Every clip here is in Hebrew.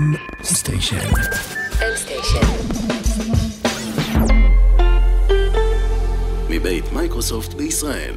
M סטיישן. M סטיישן. מבית מייקרוסופט בישראל.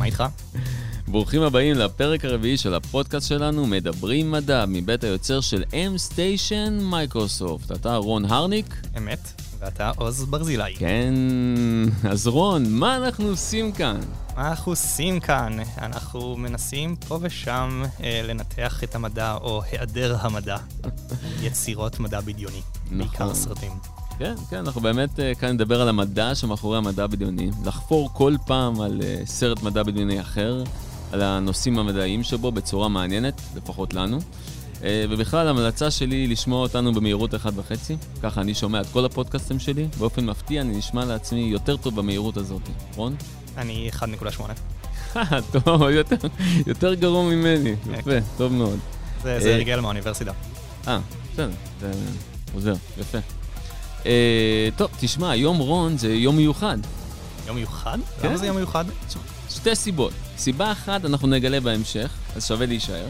מה איתך? ברוכים הבאים לפרק הרביעי של הפודקאסט שלנו, מדברים מדע, מבית היוצר של M-Station מייקרוסופט. אתה רון הרניק? אמת, ואתה עוז ברזילי. כן, אז רון, מה אנחנו עושים כאן? מה אנחנו עושים כאן? אנחנו מנסים פה ושם אה, לנתח את המדע, או היעדר המדע. יצירות מדע בדיוני. בעיקר נכון. סרטים. כן, כן, אנחנו באמת אה, כאן נדבר על המדע שמאחורי המדע הבדיוני. לחפור כל פעם על אה, סרט מדע בדיוני אחר, על הנושאים המדעיים שבו בצורה מעניינת, לפחות לנו. אה, ובכלל, המלצה שלי היא לשמוע אותנו במהירות 1.5. ככה אני שומע את כל הפודקאסטים שלי. באופן מפתיע, אני נשמע לעצמי יותר טוב במהירות הזאת. רון? אני 1.8. טוב, יותר, יותר גרוע ממני. יפה, טוב מאוד. זה, זה הרגל מהאוניברסיטה. אה, בסדר, זה עוזר, יפה. אה, טוב, תשמע, יום רון זה יום מיוחד. יום מיוחד? כן. למה זה יום מיוחד? שתי סיבות. סיבה אחת אנחנו נגלה בהמשך, אז שווה להישאר.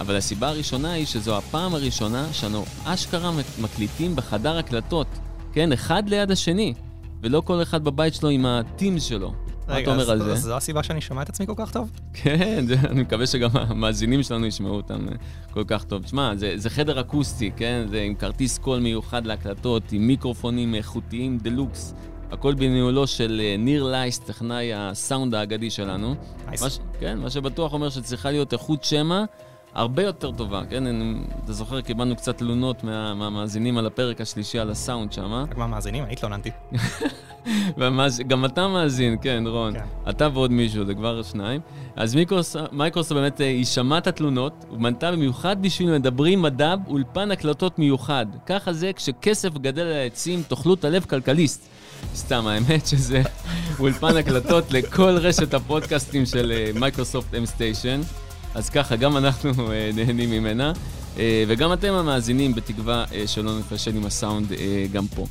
אבל הסיבה הראשונה היא שזו הפעם הראשונה שאנו אשכרה מקליטים בחדר הקלטות. כן, אחד ליד השני. ולא כל אחד בבית שלו עם ה Teams שלו. מה אתה אומר על זה? זו הסיבה שאני שומע את עצמי כל כך טוב? כן, אני מקווה שגם המאזינים שלנו ישמעו אותם אה, כל כך טוב. תשמע, זה, זה חדר אקוסטי, כן? זה עם כרטיס קול מיוחד להקלטות, עם מיקרופונים איכותיים דלוקס. הכל בניהולו של אה, ניר לייס, טכנאי הסאונד האגדי שלנו. מה, ש- כן, מה שבטוח אומר שצריכה להיות איכות שמע הרבה יותר טובה, כן? אני- אתה זוכר, קיבלנו קצת תלונות מה, מהמאזינים על הפרק השלישי על הסאונד שם, רק מהמאזינים, אני התלוננתי. גם אתה מאזין, כן, רון. כן. אתה ועוד מישהו, זה כבר שניים. אז מייקרוסופט באמת, אה, היא שמעה את התלונות, ומנתה במיוחד בשביל מדברים מדע אולפן הקלטות מיוחד. ככה זה כשכסף גדל על העצים, תאכלו את הלב כלכליסט. סתם, האמת שזה אולפן הקלטות לכל רשת הפודקאסטים של אה, Microsoft M Station. אז ככה, גם אנחנו אה, נהנים ממנה, אה, וגם אתם המאזינים, בתקווה אה, שלא נפשל עם הסאונד גם פה.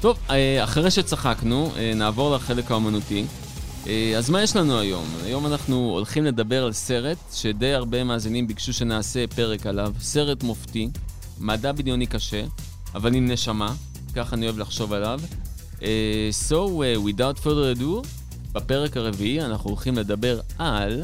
טוב, אחרי שצחקנו, נעבור לחלק האומנותי. אז מה יש לנו היום? היום אנחנו הולכים לדבר על סרט שדי הרבה מאזינים ביקשו שנעשה פרק עליו. סרט מופתי, מדע בדיוני קשה, אבל עם נשמה, כך אני אוהב לחשוב עליו. so, uh, without further ado, בפרק הרביעי אנחנו הולכים לדבר על...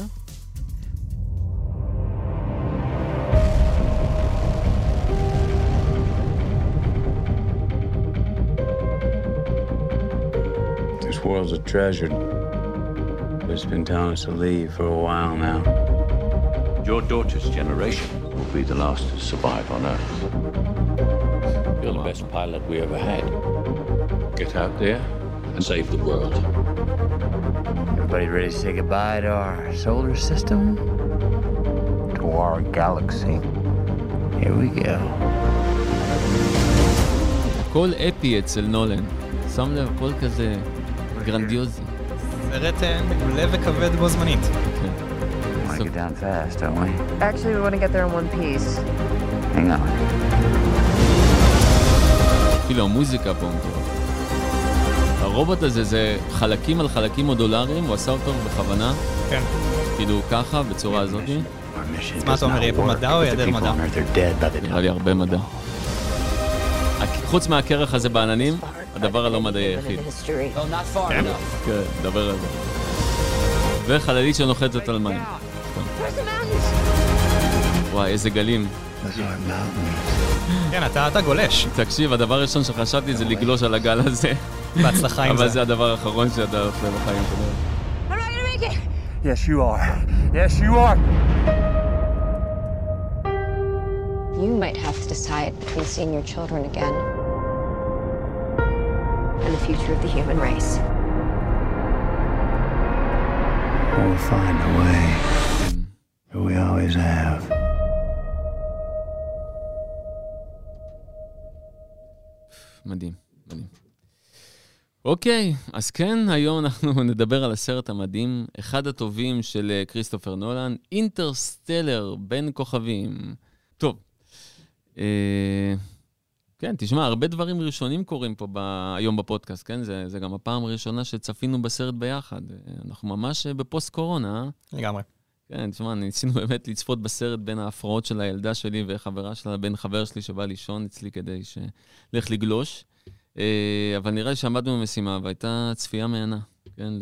This world's a treasure. But it's been telling us to leave for a while now. Your daughter's generation will be the last to survive on Earth. You're the best pilot we ever had. Get out there and save the world. Everybody ready to say goodbye to our solar system? To our galaxy? Here we go. הכל אפי אצל נולן. שם לב, הכל כזה גרנדיוזי. סרט אה, מעולה וכבד בו זמנית. אפילו המוזיקה פה מטורף. הרובוט הזה זה חלקים על חלקים מודולריים, הוא עשה אותו בכוונה, כן. כאילו ככה, בצורה הזאת. אז מה אתה אומר, יהיה פה מדע או היעדר people מדע? נראה לי הרבה מדע. חוץ מהקרח הזה בעננים, הדבר הלא מדעי היחיד. כן, דבר על זה. וחללית שנוחתת על מים. וואי, איזה גלים. כן, אתה אתה גולש. תקשיב, הדבר הראשון שחשבתי זה לגלוש על הגל הזה, בהצלחה עם אבל זה. זה הדבר האחרון שאתה עושה בחיים. Yes, you are. Yes, you are. You might have to decide between seeing your children again the future of the human race. We'll find a way. We always have. מדהים, מדהים. אוקיי, אז כן, היום אנחנו נדבר על הסרט המדהים, אחד הטובים של אה, כריסטופר נולן, אינטרסטלר, בין כוכבים. טוב, אה, כן, תשמע, הרבה דברים ראשונים קורים פה ב... היום בפודקאסט, כן? זה, זה גם הפעם הראשונה שצפינו בסרט ביחד. אה, אנחנו ממש אה, בפוסט-קורונה, אה? לגמרי. כן, תשמע, ניסינו באמת לצפות בסרט בין ההפרעות של הילדה שלי וחברה שלה, בין חבר שלי שבא לישון אצלי כדי שילך לגלוש. אה, אבל נראה לי שעמדנו במשימה והייתה צפייה מהנה, כן?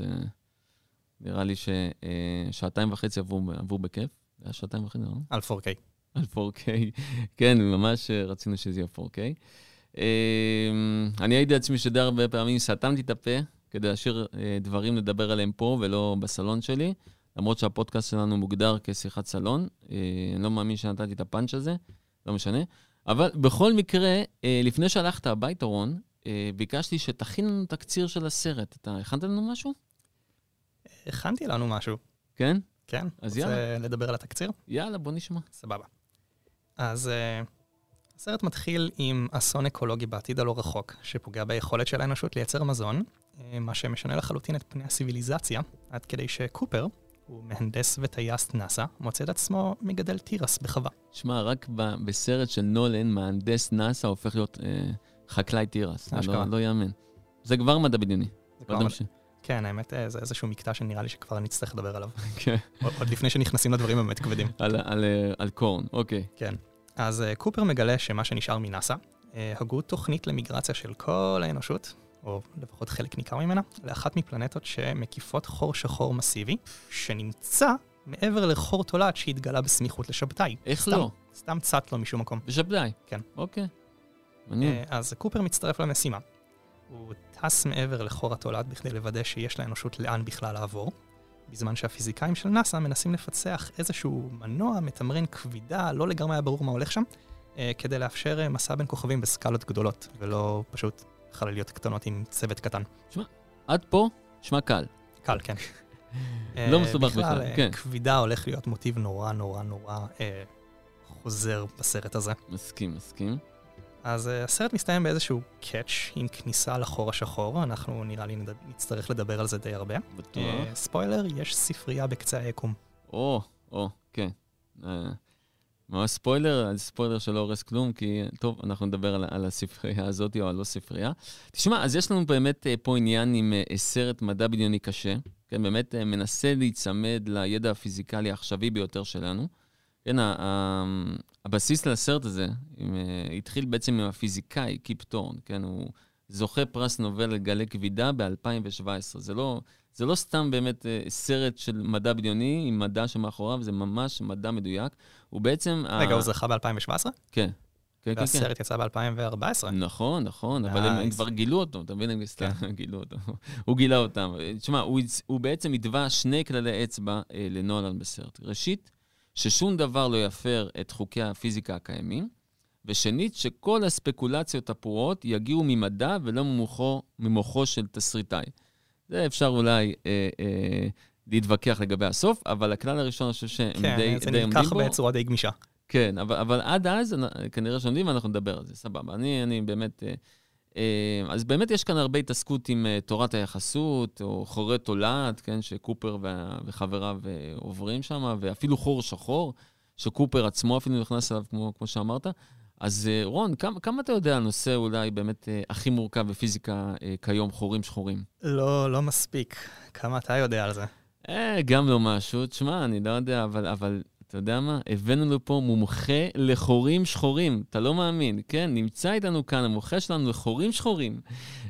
נראה לי ששעתיים וחצי עברו, עברו בכיף. זה היה שעתיים וחצי, לא? על 4K. על 4K. כן, ממש אה, רצינו שזה יהיה 4K. אה, אני הייתי עצמי שדי הרבה פעמים סתמתי את הפה כדי להשאיר אה, דברים לדבר עליהם פה ולא בסלון שלי, למרות שהפודקאסט שלנו מוגדר כשיחת סלון. אה, אני לא מאמין שנתתי את הפאנץ' הזה, לא משנה. אבל בכל מקרה, לפני שהלכת הביתה, רון, ביקשתי שתכין לנו תקציר של הסרט. אתה הכנת לנו משהו? הכנתי לנו משהו. כן? כן? אז רוצה לדבר על התקציר? יאללה, בוא נשמע. סבבה. אז uh, הסרט מתחיל עם אסון אקולוגי בעתיד הלא רחוק, שפוגע ביכולת של האנושות לייצר מזון, uh, מה שמשנה לחלוטין את פני הסיביליזציה, עד כדי שקופר, הוא מהנדס וטייס נאסא, מוצא את עצמו מגדל תירס בחווה. שמע, רק ב- בסרט של נולן, מהנדס נאסא הופך להיות אה, חקלאי תירס. לא, לא יאמן. זה כבר מדע בדיוני. זה כבר יודע מד- ש- כן, האמת, אה, זה איזשהו מקטע שנראה לי שכבר נצטרך לדבר עליו. כן, עוד לפני שנכנסים לדברים באמת כבדים. על, על, אה, על קורן, אוקיי. כן. אז uh, קופר מגלה שמה שנשאר מנאסא, הגו תוכנית למיגרציה של כל האנושות, או לפחות חלק ניכר ממנה, לאחת מפלנטות שמקיפות חור שחור מסיבי, שנמצא מעבר לחור תולעת שהתגלה בסמיכות לשבתאי. איך סתם, לא? סתם צט לו משום מקום. בשבדאי. כן. אוקיי. מעניין. אז קופר מצטרף למשימה. הוא טס מעבר לחור התולעת בכדי לוודא שיש לאנושות לאן בכלל לעבור, בזמן שהפיזיקאים של נאס"א מנסים לפצח איזשהו מנוע מתמרן כבידה, לא לגמרי היה ברור מה הולך שם, אה, כדי לאפשר אה, מסע בין כוכבים בסקלות גדולות, ולא פשוט חלליות קטנות עם צוות קטן. עד פה, שמע קל. קל, כן. לא אה, מסובך בכלל, בכלל, כן. כבידה הולך להיות מוטיב נורא נורא נורא אה, חוזר בסרט הזה. מסכים, מסכים. אז uh, הסרט מסתיים באיזשהו קאץ' עם כניסה לחור השחור, אנחנו נראה לי. נצטרך לדבר על זה די הרבה. בטוח. Uh, ספוילר, יש ספרייה בקצה היקום. או, או, כן. אה, ממש ספוילר, ספוילר שלא הורס כלום, כי טוב, אנחנו נדבר על, על הספרייה הזאת או הלא ספרייה. תשמע, אז יש לנו באמת אה, פה עניין עם אה, סרט מדע בדיוני קשה, כן, באמת אה, מנסה להיצמד לידע הפיזיקלי העכשווי ביותר שלנו. כן, ה- ה- הבסיס לסרט הזה עם, אה, התחיל בעצם עם הפיזיקאי קיפ ת'ורן, כן, הוא זוכה פרס נובל לגלי כבידה ב-2017. זה לא, זה לא סתם באמת אה, סרט של מדע בדיוני עם מדע שמאחוריו, זה ממש מדע מדויק. הוא בעצם... רגע, ה- הוא זכה ב-2017? כן. כן, כן, כן. והסרט יצא ב-2014. נכון, נכון, אבל הם. כבר גילו אותו, אתה מבין? הם סתם גילו אותו. הוא גילה אותם. תשמע, הוא, בעצם התווה שני כללי אצבע אה, לנולן בסרט. ראשית, ששום דבר לא יפר את חוקי הפיזיקה הקיימים, ושנית, שכל הספקולציות הפרועות יגיעו ממדע ולא ממוחו, ממוחו של תסריטאי. זה אפשר אולי אה, אה, להתווכח לגבי הסוף, אבל הכלל הראשון, אני חושב שהם כן, די, זה די עומדים נלקח בו. בצורה די גמישה. כן, אבל, אבל עד אז כנראה שעומדים ואנחנו נדבר על זה, סבבה. אני, אני באמת... אה, אז באמת יש כאן הרבה התעסקות עם אה, תורת היחסות, או חורי תולעת, כן, שקופר וחבריו אה, עוברים שם, ואפילו חור שחור, שקופר עצמו אפילו נכנס אליו, כמו, כמו שאמרת. אז אה, רון, כמה, כמה אתה יודע על נושא אולי באמת אה, הכי מורכב בפיזיקה אה, כיום, חורים שחורים? לא, לא מספיק. כמה אתה יודע על זה? אה, גם לא משהו. תשמע, אני לא יודע, אבל, אבל אתה יודע מה? הבאנו לפה מומחה לחורים שחורים. אתה לא מאמין, כן? נמצא איתנו כאן המומחה שלנו לחורים שחורים.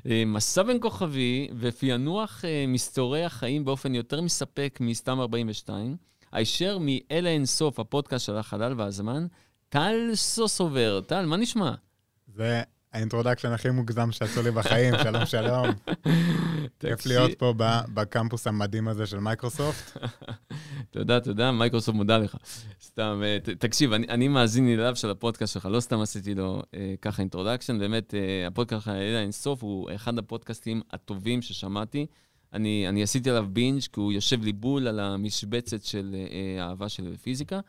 אה, מסע בין כוכבי ופענוח אה, מסתורי החיים באופן יותר מספק מסתם 42. הישר מאל האינסוף, הפודקאסט של החלל והזמן, טל סוסובר. טל, מה נשמע? זה ה introduction הכי מוגזם שעשו לי בחיים, שלום שלום. כיף להיות פה בקמפוס המדהים הזה של מייקרוסופט. תודה, תודה, מייקרוסופט מודה לך. סתם, אה, תקשיב, אני, אני מאזין נלהב של הפודקאסט שלך, לא סתם עשיתי לו אה, ככה introduction, באמת, אה, הפודקאסט שלך, ידע אינסוף, הוא אחד הפודקאסטים הטובים ששמעתי. אני, אני עשיתי עליו בינג' כי הוא יושב לי בול על המשבצת של אה, האהבה של פיזיקה.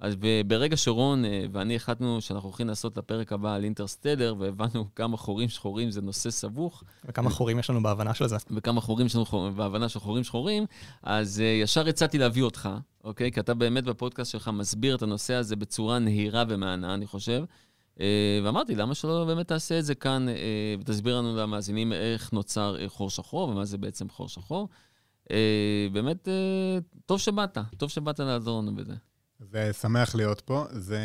אז ברגע שרון אה, ואני החלטנו שאנחנו הולכים לעשות את הפרק הבא על אינטרסטלר, והבנו כמה חורים שחורים זה נושא סבוך, וכמה חורים יש לנו בהבנה של זה. וכמה חורים יש לנו בהבנה של חורים שחורים, אז uh, ישר הצעתי להביא אותך, אוקיי? כי אתה באמת בפודקאסט שלך מסביר את הנושא הזה בצורה נהירה ומהנה, אני חושב. Uh, ואמרתי, למה שלא באמת תעשה את זה כאן, ותסביר לנו למאזינים איך נוצר חור שחור ומה זה בעצם חור שחור. באמת, טוב שבאת, טוב שבאת לעזור לנו בזה. זה שמח להיות פה. זה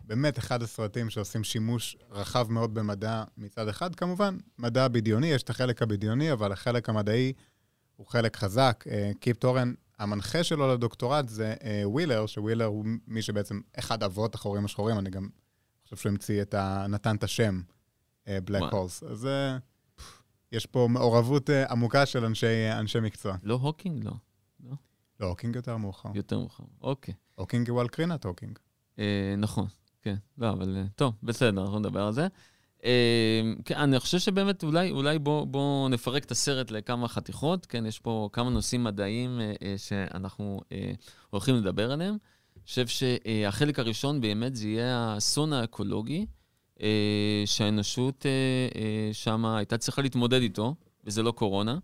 באמת אחד הסרטים שעושים שימוש רחב מאוד במדע מצד אחד. כמובן, מדע בדיוני, יש את החלק הבדיוני, אבל החלק המדעי הוא חלק חזק. אה, קיפ טורן, המנחה שלו לדוקטורט זה אה, ווילר, שווילר הוא מי שבעצם אחד אבות החורים השחורים, אני גם חושב שהוא המציא את ה... נתן את השם, black, וואו. holes. אז אה, יש פה מעורבות אה, עמוקה של אנשי, אנשי מקצוע. לא הוקינג? לא. לא, הוקינג יותר מאוחר. יותר מאוחר. אוקיי. הוקינג הוא על קרינת הוקינג. אה, נכון, כן. לא, אבל אה, טוב, בסדר, אנחנו נדבר על זה. אה, כן, אני חושב שבאמת אולי, אולי בואו בוא נפרק את הסרט לכמה חתיכות. כן, יש פה כמה נושאים מדעיים אה, שאנחנו אה, הולכים לדבר עליהם. אני חושב שהחלק הראשון באמת זה יהיה האסון האקולוגי, אה, שהאנושות אה, אה, שם הייתה צריכה להתמודד איתו, וזה לא קורונה.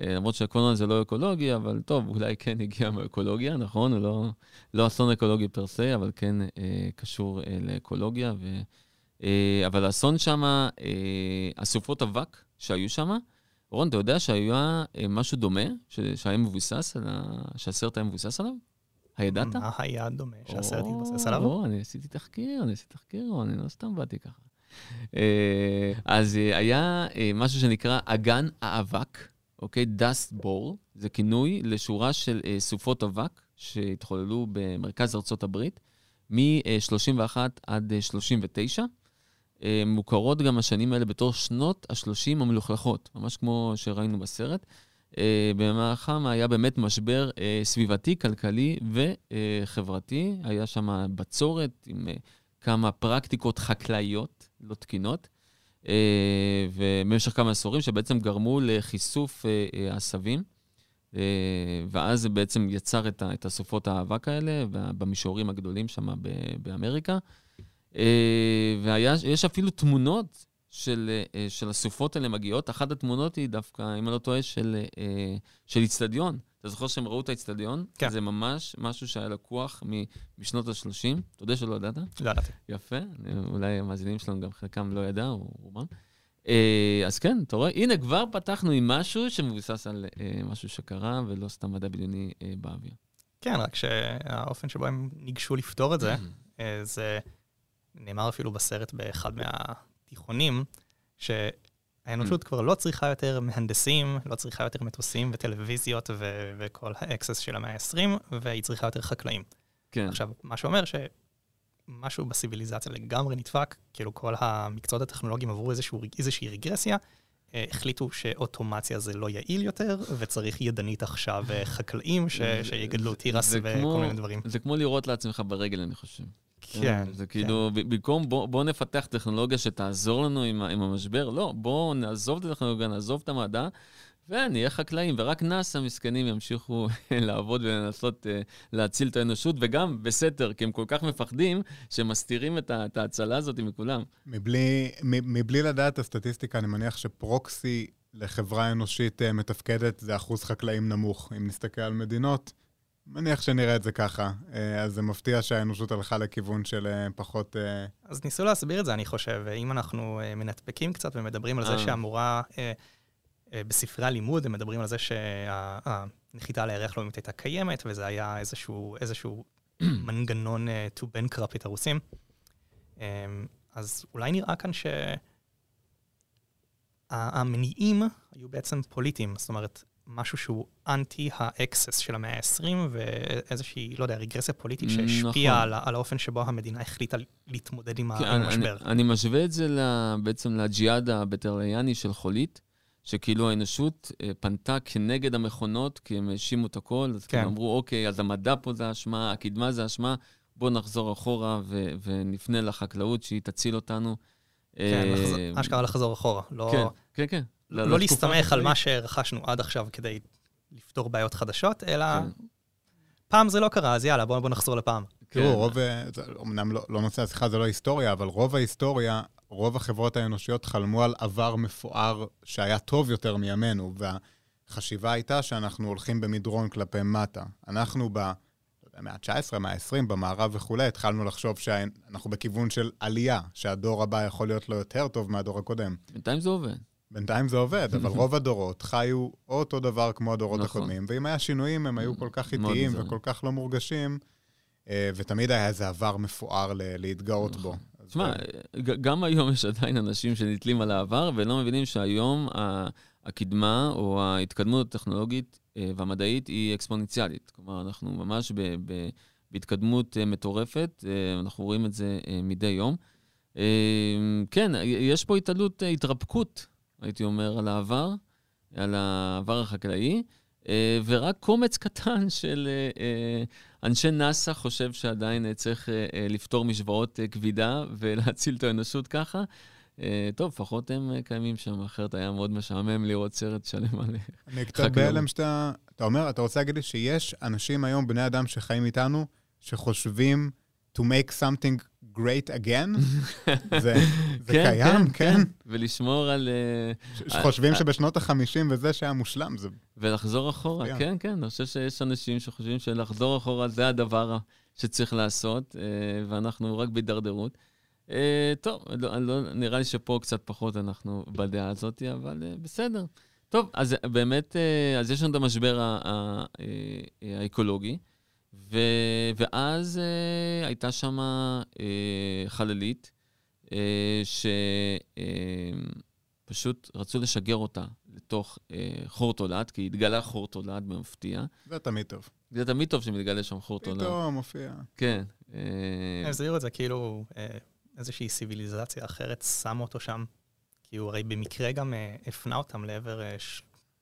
אה, למרות שהקורונה זה לא אקולוגי, אבל טוב, אולי כן הגיע מאקולוגיה, נכון? הוא לא, לא אסון אקולוגי פר סה, אבל כן אה, קשור אה, לאקולוגיה. ו, אה, אבל האסון שם, אה, הסופות אבק שהיו שם, רון, אתה יודע שהיה אה, משהו דומה, ש, שהיה מבוסס, על ה, שהסרט היה מבוסס עליו? הידעת? מה היה דומה שהסרט התבסס עליו? לא, אני עשיתי תחקיר, אני עשיתי תחקיר, רון, אני לא סתם באתי ככה. אה, אז אה, היה משהו שנקרא אגן האבק, אוקיי? dust bowl, זה כינוי לשורה של אה, סופות אבק שהתחוללו במרכז ארצות הברית, מ-31 עד אה, 39. אה, מוכרות גם השנים האלה בתור שנות ה-30 המלוכלכות, ממש כמו שראינו בסרט. אה, במהלכם היה באמת משבר אה, סביבתי, כלכלי וחברתי. היה שם בצורת עם אה, כמה פרקטיקות חקלאיות לא תקינות, אה, ובמשך כמה עשורים שבעצם גרמו לחיסוף אה, אה, העשבים. אה, ואז זה בעצם יצר את, הסופות האבק האלה במישורים הגדולים שם באמריקה. אה, ויש אפילו תמונות של, אה, של הסופות האלה מגיעות. אחת התמונות היא דווקא, אם אני לא טועה, של, אה, של איצטדיון. אתה זוכר שהם ראו את האיצטדיון? כן. זה ממש משהו שהיה לקוח משנות ה-30. אתה יודע שלא ידעת? לא ידעתי. יפה, אולי המאזינים שלנו גם חלקם לא ידע, או רובם. אה, אז כן, אתה רואה, הנה כבר פתחנו עם משהו שמבוסס על אה, משהו שקרה, ולא סתם מדע בדיוני אה, באוויר. כן, רק שהאופן שבו הם ניגשו לפתור את זה, אה, זה נאמר אפילו בסרט באחד מהתיכונים, שהאנושות כבר לא צריכה יותר מהנדסים, לא צריכה יותר מטוסים וטלוויזיות ו- וכל ה excess של המאה ה-20, והיא צריכה יותר חקלאים. כן, עכשיו, מה שאומר שמשהו בציביליזציה לגמרי נדפק, כאילו כל המקצועות הטכנולוגיים עברו איזשהו, איזושהי רגרסיה, אה, החליטו שאוטומציה זה לא יעיל יותר, וצריך ידנית עכשיו אה, חקלאים ש- שיגדלו תירס וכל כמו- מיני דברים. זה כמו לירות לעצמך ברגל, אני חושב. כן, זה כאילו, ב- במקום בוא, בוא נפתח טכנולוגיה שתעזור לנו עם, עם המשבר, לא, בואו נעזוב את הטכנולוגיה, נעזוב את המדע, ונהיה חקלאים, ורק נאס"א מסכנים ימשיכו לעבוד ולנסות uh, להציל את האנושות, וגם בסתר, כי הם כל כך מפחדים, שהם מסתירים את, ה- את ההצלה הזאת מכולם. מבלי, מ- מבלי לדעת את הסטטיסטיקה, אני מניח שפרוקסי לחברה אנושית אה, מתפקדת זה אחוז חקלאים נמוך. אם נסתכל על מדינות, מניח שנראה את זה ככה. אה, אז זה מפתיע שהאנושות הלכה לכיוון של אה, פחות... אה, אז ניסו להסביר את זה, אני חושב, אם אנחנו מנתפקים קצת ומדברים על זה. שהמורה, בספרי הלימוד, הם מדברים על זה שהנחיתה על הירח לאומית הייתה קיימת, וזה היה איזשהו, איזשהו מנגנון to bankrupt את הרוסים. אה, אז אולי נראה כאן שהמניעים היו בעצם פוליטיים, זאת אומרת, משהו שהוא אנטי ה excess של המאה ה-20, ואיזושהי, לא יודע, רגרסיה פוליטית נכון. שהשפיעה על, ה- על האופן שבו המדינה החליטה להתמודד עם כן, המשבר. אני, אני משווה את זה ל- בעצם לג'יהאד הבטלריאני של חולית, שכאילו האנושות אה, פנתה כנגד המכונות, כי הם האשימו את הכל, אז כן. הם אמרו, אוקיי, אז המדע פה זה האשמה, הקדמה זה האשמה, בואו נחזור אחורה ו- ונפנה לחקלאות שהיא תציל אותנו. כן, אה, אשכרה לחזור אחורה. לא, כן, כן, כן. לא לתקופה להסתמך על. מה שרכשנו עד עכשיו כדי לפתור בעיות חדשות, אלא כן. פעם זה לא קרה, אז יאללה, בואו בוא נחזור לפעם. כן. תראו, רוב, אה, זה אמנם לא, לא נושא השיחה, זה לא היסטוריה, אבל רוב ההיסטוריה, רוב החברות האנושיות חלמו על עבר מפואר שהיה טוב יותר מימינו, והחשיבה הייתה שאנחנו הולכים במדרון כלפי מטה. אנחנו ב... לא יודע, מאה ה-19, מאה ה-20, במערב וכולי, התחלנו לחשוב שאנחנו בכיוון של עלייה, שהדור הבא יכול להיות לו יותר טוב מהדור הקודם. בינתיים זה עובד. בינתיים זה עובד, אבל רוב הדורות חיו או אותו דבר כמו הדורות נכון. הקודמים, ואם היה שינויים, הם היו כל כך איטיים. וכל כך לא מורגשים, אה, ותמיד היה איזה עבר מפואר ל- להתגאות בו. נכון. תשמע, גם היום יש עדיין אנשים שנתלים על העבר ולא מבינים שהיום הקדמה או ההתקדמות הטכנולוגית אה, והמדעית היא אקספוננציאלית. כלומר, אנחנו ממש ב- ב- בהתקדמות אה, מטורפת, אה, אנחנו רואים את זה מדי יום. כן, יש פה התעלות, התרפקות, הייתי אומר, על העבר, על העבר החקלאי. ורק קומץ קטן של אנשי נאס"א חושב שעדיין צריך לפתור משוואות כבידה ולהציל את האנושות ככה. אה, טוב, לפחות הם אה, קיימים שם, אחרת היה מאוד משעמם לראות סרט שלם על... אני קצת חקלאות. בהלם שאתה... אתה אומר, אתה רוצה להגיד לי שיש אנשים היום, בני אדם שחיים איתנו, שחושבים to make something great again? זה זה קיים, כן? ולשמור על... אה, שחושבים שבשנות ה-50 וזה שהיה מושלם, זה... ולחזור אחורה, מצוין. כן, כן, אני חושב שיש אנשים שחושבים שלחזור אחורה זה הדבר שצריך לעשות, ואנחנו רק בהידרדרות. אה, טוב, לא, לא, נראה לי שפה קצת פחות אנחנו בדעה הזאת, אבל אה, בסדר. טוב, אז באמת, אה, אז יש לנו את המשבר ה- ה- אה, האקולוגי, ו, ואז אה, הייתה שם אה, חללית, אה, שפשוט רצו לשגר אותה לתוך אה, חור תולעת, כי התגלה חור תולעת במפתיע. זה תמיד טוב. זה תמיד טוב שמתגלה שם חור תולעת. פתאום מופיע. כן. הם אה, הסבירו את זה כאילו אה, איזושהי סיביליזציה אחרת שמו אותו שם, כי הוא הרי במקרה גם אה, הפנה אותם לעבר אה,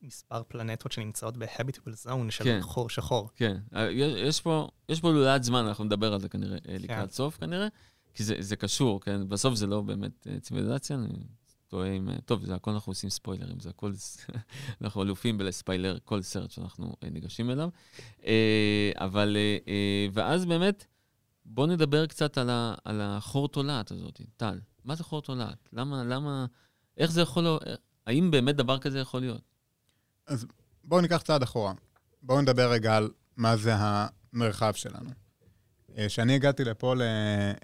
מספר פלנטות שנמצאות ב-habitable zone של כן. חור שחור. כן, אה, יש פה, יש פה לולאת זמן, אנחנו נדבר על זה כנראה אה, כן. לקראת סוף כנראה, כי זה, זה קשור, כן? בסוף זה לא באמת ציוויליזציה, אני טועה עם... טוב, זה הכל אנחנו עושים ספוילרים, זה הכל... אנחנו אלופים בלספיילר כל סרט שאנחנו ניגשים אליו. אבל, ואז באמת, בואו נדבר קצת על, ה, על החור תולעת הזאת. טל, מה זה חור תולעת? למה, למה, איך זה יכול... להיות- האם באמת דבר כזה יכול להיות? בואו ניקח צעד אחורה. בואו נדבר רגע על מה זה המרחב שלנו. אה, כשאני הגעתי לפה ל-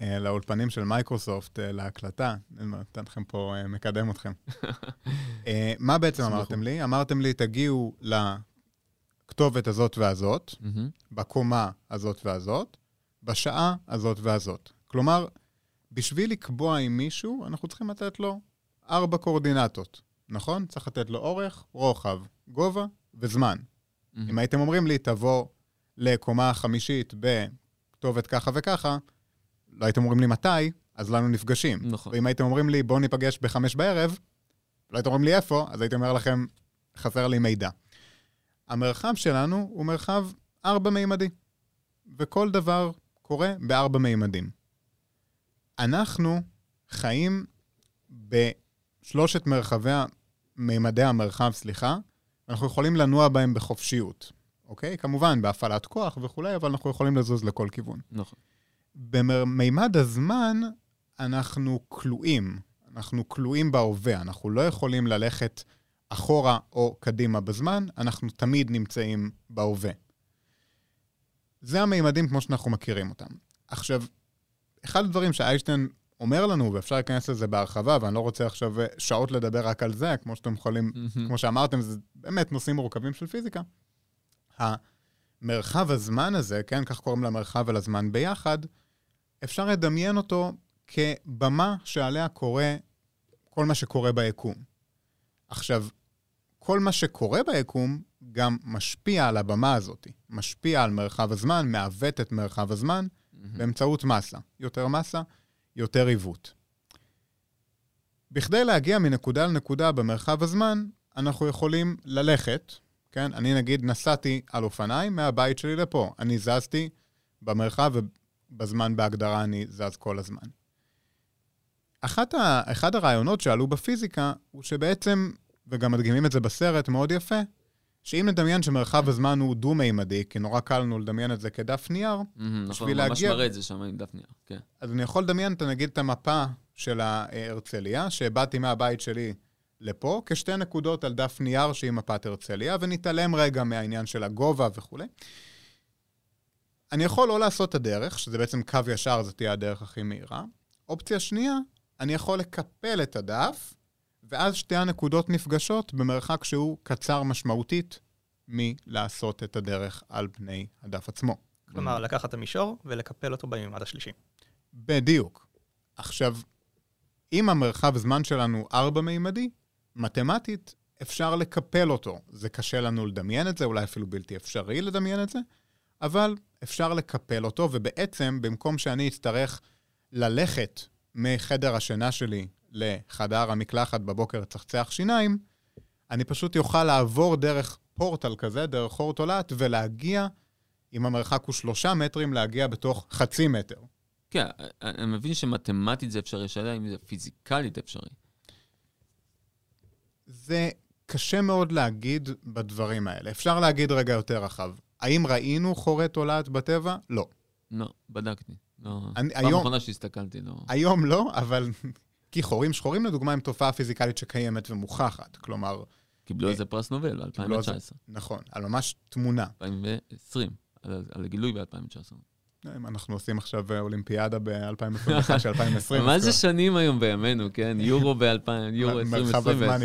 אה, לאולפנים של מייקרוסופט, אה, להקלטה, אני נותן לכם פה, מקדם אתכם. מה בעצם. אמרתם לי? אמרתם לי, תגיעו לכתובת הזאת והזאת. בקומה הזאת והזאת, בשעה הזאת והזאת. כלומר, בשביל לקבוע עם מישהו, אנחנו צריכים לתת לו ארבע קורדינטות, נכון? צריך לתת לו אורך, רוחב, גובה וזמן. מהמם. אם הייתם אומרים לי, תבוא לקומה החמישית בכתובת ככה וככה, לא הייתם אומרים לי מתי, אז לא היינו נפגשים. נכון. ואם הייתם אומרים לי, בואו ניפגש בחמש בערב, לא הייתם אומרים לי איפה, אז הייתי אומר לכם, חסר לי מידע. המרחב שלנו הוא מרחב ארבע-מימדי, וכל דבר קורה בארבע מימדים. אנחנו חיים בשלושת מרחבי, מימדי המרחב, סליחה, אנחנו יכולים לנוע בהם בחופשיות, אוקיי? כמובן, בהפעלת כוח וכולי, אבל אנחנו יכולים לזוז לכל כיוון. נכון. במימד הזמן, אנחנו כלואים. אנחנו כלואים בהווה, אנחנו לא יכולים ללכת אחורה או קדימה בזמן, אנחנו תמיד נמצאים בהווה. זה המימדים כמו שאנחנו מכירים אותם. עכשיו, אחד הדברים שאיינשטיין אומר לנו, ואפשר להיכנס לזה בהרחבה, ואני לא רוצה עכשיו אה, שעות לדבר רק על זה, כמו שאתם יכולים, כמו שאמרתם, זה באמת נושאים מורכבים של פיזיקה. המרחב הזמן הזה, כן, כך קוראים למרחב ולזמן ביחד, אפשר לדמיין אותו כבמה שעליה קורה כל מה שקורה ביקום. עכשיו, כל מה שקורה ביקום גם משפיע על הבמה הזאת, משפיע על מרחב הזמן, מעוות את מרחב הזמן באמצעות מסה. יותר מסה, יותר עיוות. בכדי להגיע מנקודה לנקודה במרחב הזמן, אנחנו יכולים ללכת, כן? אני נגיד נסעתי על אופניים מהבית שלי לפה. אני זזתי במרחב ובזמן בהגדרה אני זז כל הזמן. אחת ה, אחד הרעיונות שעלו בפיזיקה הוא שבעצם, וגם מדגימים את זה בסרט מאוד יפה, שאם נדמיין שמרחב הזמן הוא דו-מימדי, כי נורא קל לנו לדמיין את זה כדף נייר, נכון, בשביל ממש להגיע- מראה את זה שם עם דף נייר, כן. אז אני יכול לדמיין, אתה נגיד, את המפה של ההרצליה, שבאתי מהבית שלי לפה, כשתי נקודות על דף נייר שהיא מפת הרצליה, ונתעלם רגע מהעניין של הגובה וכולי. אני יכול לא לעשות את הדרך, שזה בעצם קו ישר, זו תהיה הדרך הכי מהירה. אופציה שנייה, אני יכול לקפל את הדף, ואז שתי הנקודות נפגשות במרחק שהוא קצר משמעותית מלעשות את הדרך על פני הדף עצמו. כלומר, לקחת את המישור ולקפל אותו במימד השלישי. בדיוק. עכשיו, אם המרחב זמן שלנו ארבע-מימדי, מתמטית אפשר לקפל אותו. זה קשה לנו לדמיין את זה, אולי אפילו בלתי אפשרי לדמיין את זה, אבל אפשר לקפל אותו, ובעצם, במקום שאני אצטרך ללכת מחדר השינה שלי לחדר המקלחת בבוקר לצחצח שיניים, אני פשוט יוכל לעבור דרך פורטל כזה, דרך חור תולעת, ולהגיע, אם המרחק הוא שלושה מטרים, להגיע בתוך חצי מטר. כן, אני מבין שמתמטית זה אפשרי, השאלה אם זה פיזיקלית אפשרי. זה קשה מאוד להגיד בדברים האלה. אפשר להגיד רגע יותר רחב. האם ראינו חורי תולעת בטבע? לא. לא, בדקתי. לא. אני- פעם היום- אחרונה שהסתכלתי, לא. היום לא, אבל... כי חורים שחורים, לדוגמה, הם תופעה פיזיקלית שקיימת ומוכחת. כלומר, קיבלו על זה פרס נובל אה, קיבלו על זה- ב-2019, נכון, על ממש תמונה. 2020, על על הגילוי ב-2019. אם אנחנו עושים עכשיו אה, אולימפיאדה ב-2021 של 2020. מה זה שנים היום בימינו, כן? יורו ב-2000, יורו מרחב 2020. הזמן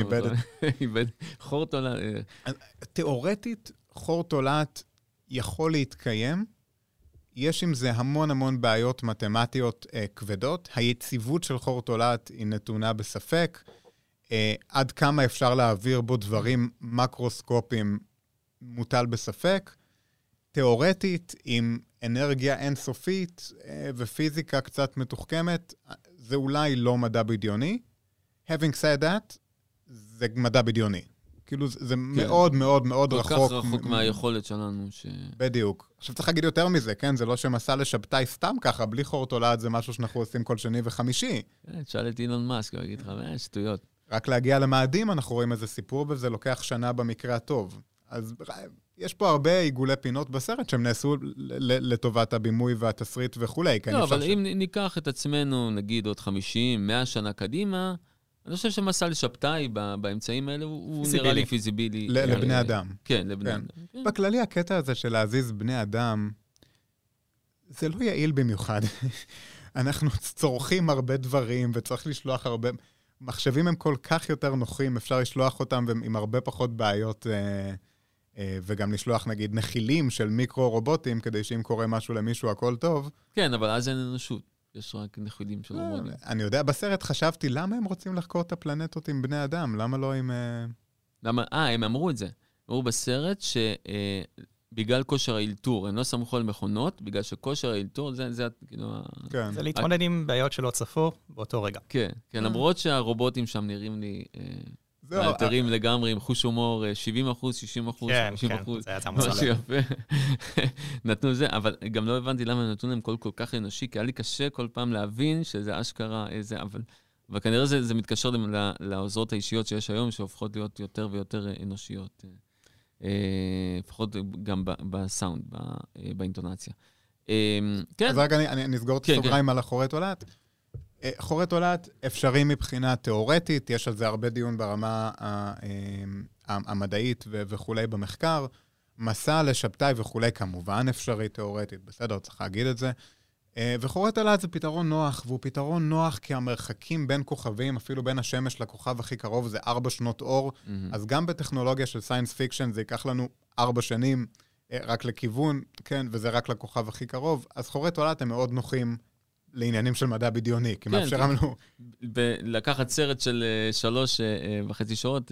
איבד. חור תולה... אה, תיאורטית, חור תולעת יכול להתקיים. יש עם זה המון המון בעיות מתמטיות אה, כבדות. היציבות של חור תולעת היא נתונה בספק. אה, עד כמה אפשר להעביר בו דברים מקרוסקופיים מוטל בספק. תיאורטית, עם אנרגיה אינסופית אה, ופיזיקה קצת מתוחכמת, זה אולי לא מדע בדיוני. Having said that, זה מדע בדיוני. כאילו, זה, זה מאוד מאוד מאוד כל רחוק. כך רחוק מ- מהיכולת שלנו, ש... בדיוק. עכשיו צריך להגיד יותר מזה, כן? זה לא שמסע לשבתאי סתם ככה, בלי חור תולעת זה משהו שאנחנו עושים כל שני וחמישי. כן, תשאל את אילון מאסק, הוא יגיד לך, אה, שטויות. רק להגיע למאדים אנחנו רואים איזה סיפור, וזה לוקח שנה במקרה הטוב. אז יש פה הרבה עיגולי פינות בסרט שהם נעשו לטובת הבימוי והתסריט וכולי, כן? לא, אבל ש- אם ניקח את עצמנו, נגיד, עוד 50, 100 שנה קדימה, אני חושב שמסע לשבתאי באמצעים האלה הוא. נראה לי פיזיבילי. אה, לבני אדם. כן, לבני כן. אדם. כן. בכללי, הקטע הזה של להזיז בני אדם, זה לא יעיל במיוחד. אנחנו צורכים הרבה דברים, וצריך לשלוח הרבה... מחשבים הם כל כך יותר נוחים, אפשר לשלוח אותם עם הרבה פחות בעיות, אה, אה, וגם לשלוח נגיד נחילים של מיקרו-רובוטים, כדי שאם קורה משהו למישהו הכל טוב. כן, אבל אז אין אנושות. יש רק נחילים של רובוטים. אני יודע, בסרט חשבתי, למה הם רוצים לחקור את הפלנטות עם בני אדם? למה לא עם... אה, למה? אה, הם אמרו את זה. אמרו בסרט שבגלל כושר האלתור, הם לא סמכו על מכונות, בגלל שכושר האלתור, זה, זה כאילו... כן. זה להתמודד עם בעיות שלא צפו באותו רגע. כן, כן, למרות שהרובוטים שם נראים לי אה, מאלתרים לגמרי, עם חוש הומור, אה, 70 אחוז, 60 אחוז, כן, 50 כן, אחוז. זה היה. יפה. נתנו זה, אבל גם לא הבנתי למה נתנו להם קול כל כך אנושי, כי היה לי קשה כל פעם להבין שזה אשכרה איזה, אבל... אבל כנראה זה, זה מתקשר לעוזרות האישיות שיש היום, שהופכות להיות יותר ויותר אה, אנושיות. אה, אה, לפחות גם בסאונד, אה, באינטונציה. אה, כן, אז רק אני, אסגור את כן, הסוגריים על החורי תולעת. אה, חורי תולעת אפשרי מבחינה תיאורטית, יש על זה הרבה דיון ברמה ה- אה, המדעית וכולי במחקר. מסע לשבתאי וכולי כמובן אפשרי תיאורטית, בסדר, צריך להגיד את זה. אה, וחורי תולעת זה פתרון נוח, והוא פתרון נוח כי המרחקים בין כוכבים, אפילו בין השמש לכוכב הכי קרוב, זה ארבע שנות אור. מהמם. אז גם בטכנולוגיה של science fiction זה ייקח לנו ארבע שנים אה, רק לכיוון, כן, וזה רק לכוכב הכי קרוב. אז חורי תולעת הם מאוד נוחים לעניינים של מדע בדיוני, כי כן, מאפשר כן. לנו... ב- לקחת סרט של אה, שלוש אה, אה, וחצי שעות,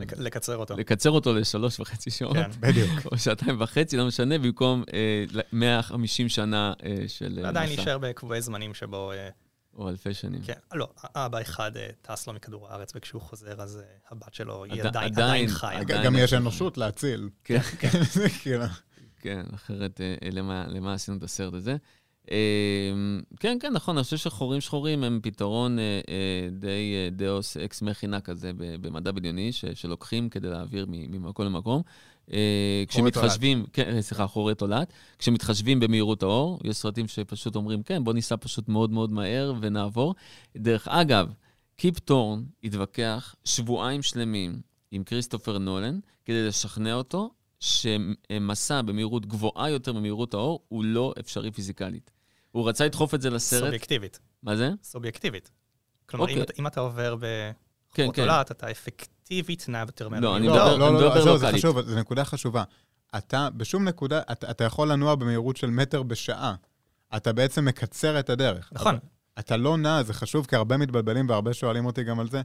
לק- לקצר אותו. לקצר אותו לשלוש וחצי שעות, כן. בדיוק. או שעתיים וחצי, לא משנה, במקום אה, ל- 150 שנה אה, של מסע, נשאר בקבועי זמנים שבו, אה, או אלפי שנים. כן, לא, אבא אחד טס לו מכדור הארץ, וכשהוא חוזר אז הבת שלו היא עד- עדיין עדיין- עדיין חיה. עדיין גם יש אנושות להציל. כן. זה כאילו... כן, אחרת למה, למה עשינו את הסרט הזה? אה, כן, כן, נכון, אני חושב שחורים שחורים הם פתרון אה, אה, די אה, deus ex machina כזה במדע בדיוני, שלוקחים כדי להעביר ממקום למקום. כשמתחשבים, כן, סליחה, חורי תולעת, כשמתחשבים במהירות האור, יש סרטים שפשוט אומרים, כן, בוא ניסע פשוט מאוד מאוד מהר ונעבור. דרך אגב, קיפ טורן התווכח שבועיים שלמים עם כריסטופר נולן כדי לשכנע אותו שמסע במהירות גבוהה יותר ממהירות האור הוא לא אפשרי פיזיקלית. הוא רצה לדחוף את זה לסרט. סובייקטיבית. מה זה? סובייקטיבית. כלומר, אם אוקיי. אתה- אם אתה עובר כן, בחורות כן. תולעת, אתה אפקטיבית נע יותר מהר. לא, אני לא, מדבר- לא, לא, מדבר עזוב, זה לוקאלית. חשוב, זו נקודה חשובה. אתה, בשום נקודה, אתה, אתה יכול לנוע במהירות של מטר בשעה. אתה בעצם מקצר את הדרך. נכון. אבל אתה לא נע, זה חשוב, כי הרבה מתבלבלים והרבה שואלים אותי גם על זה.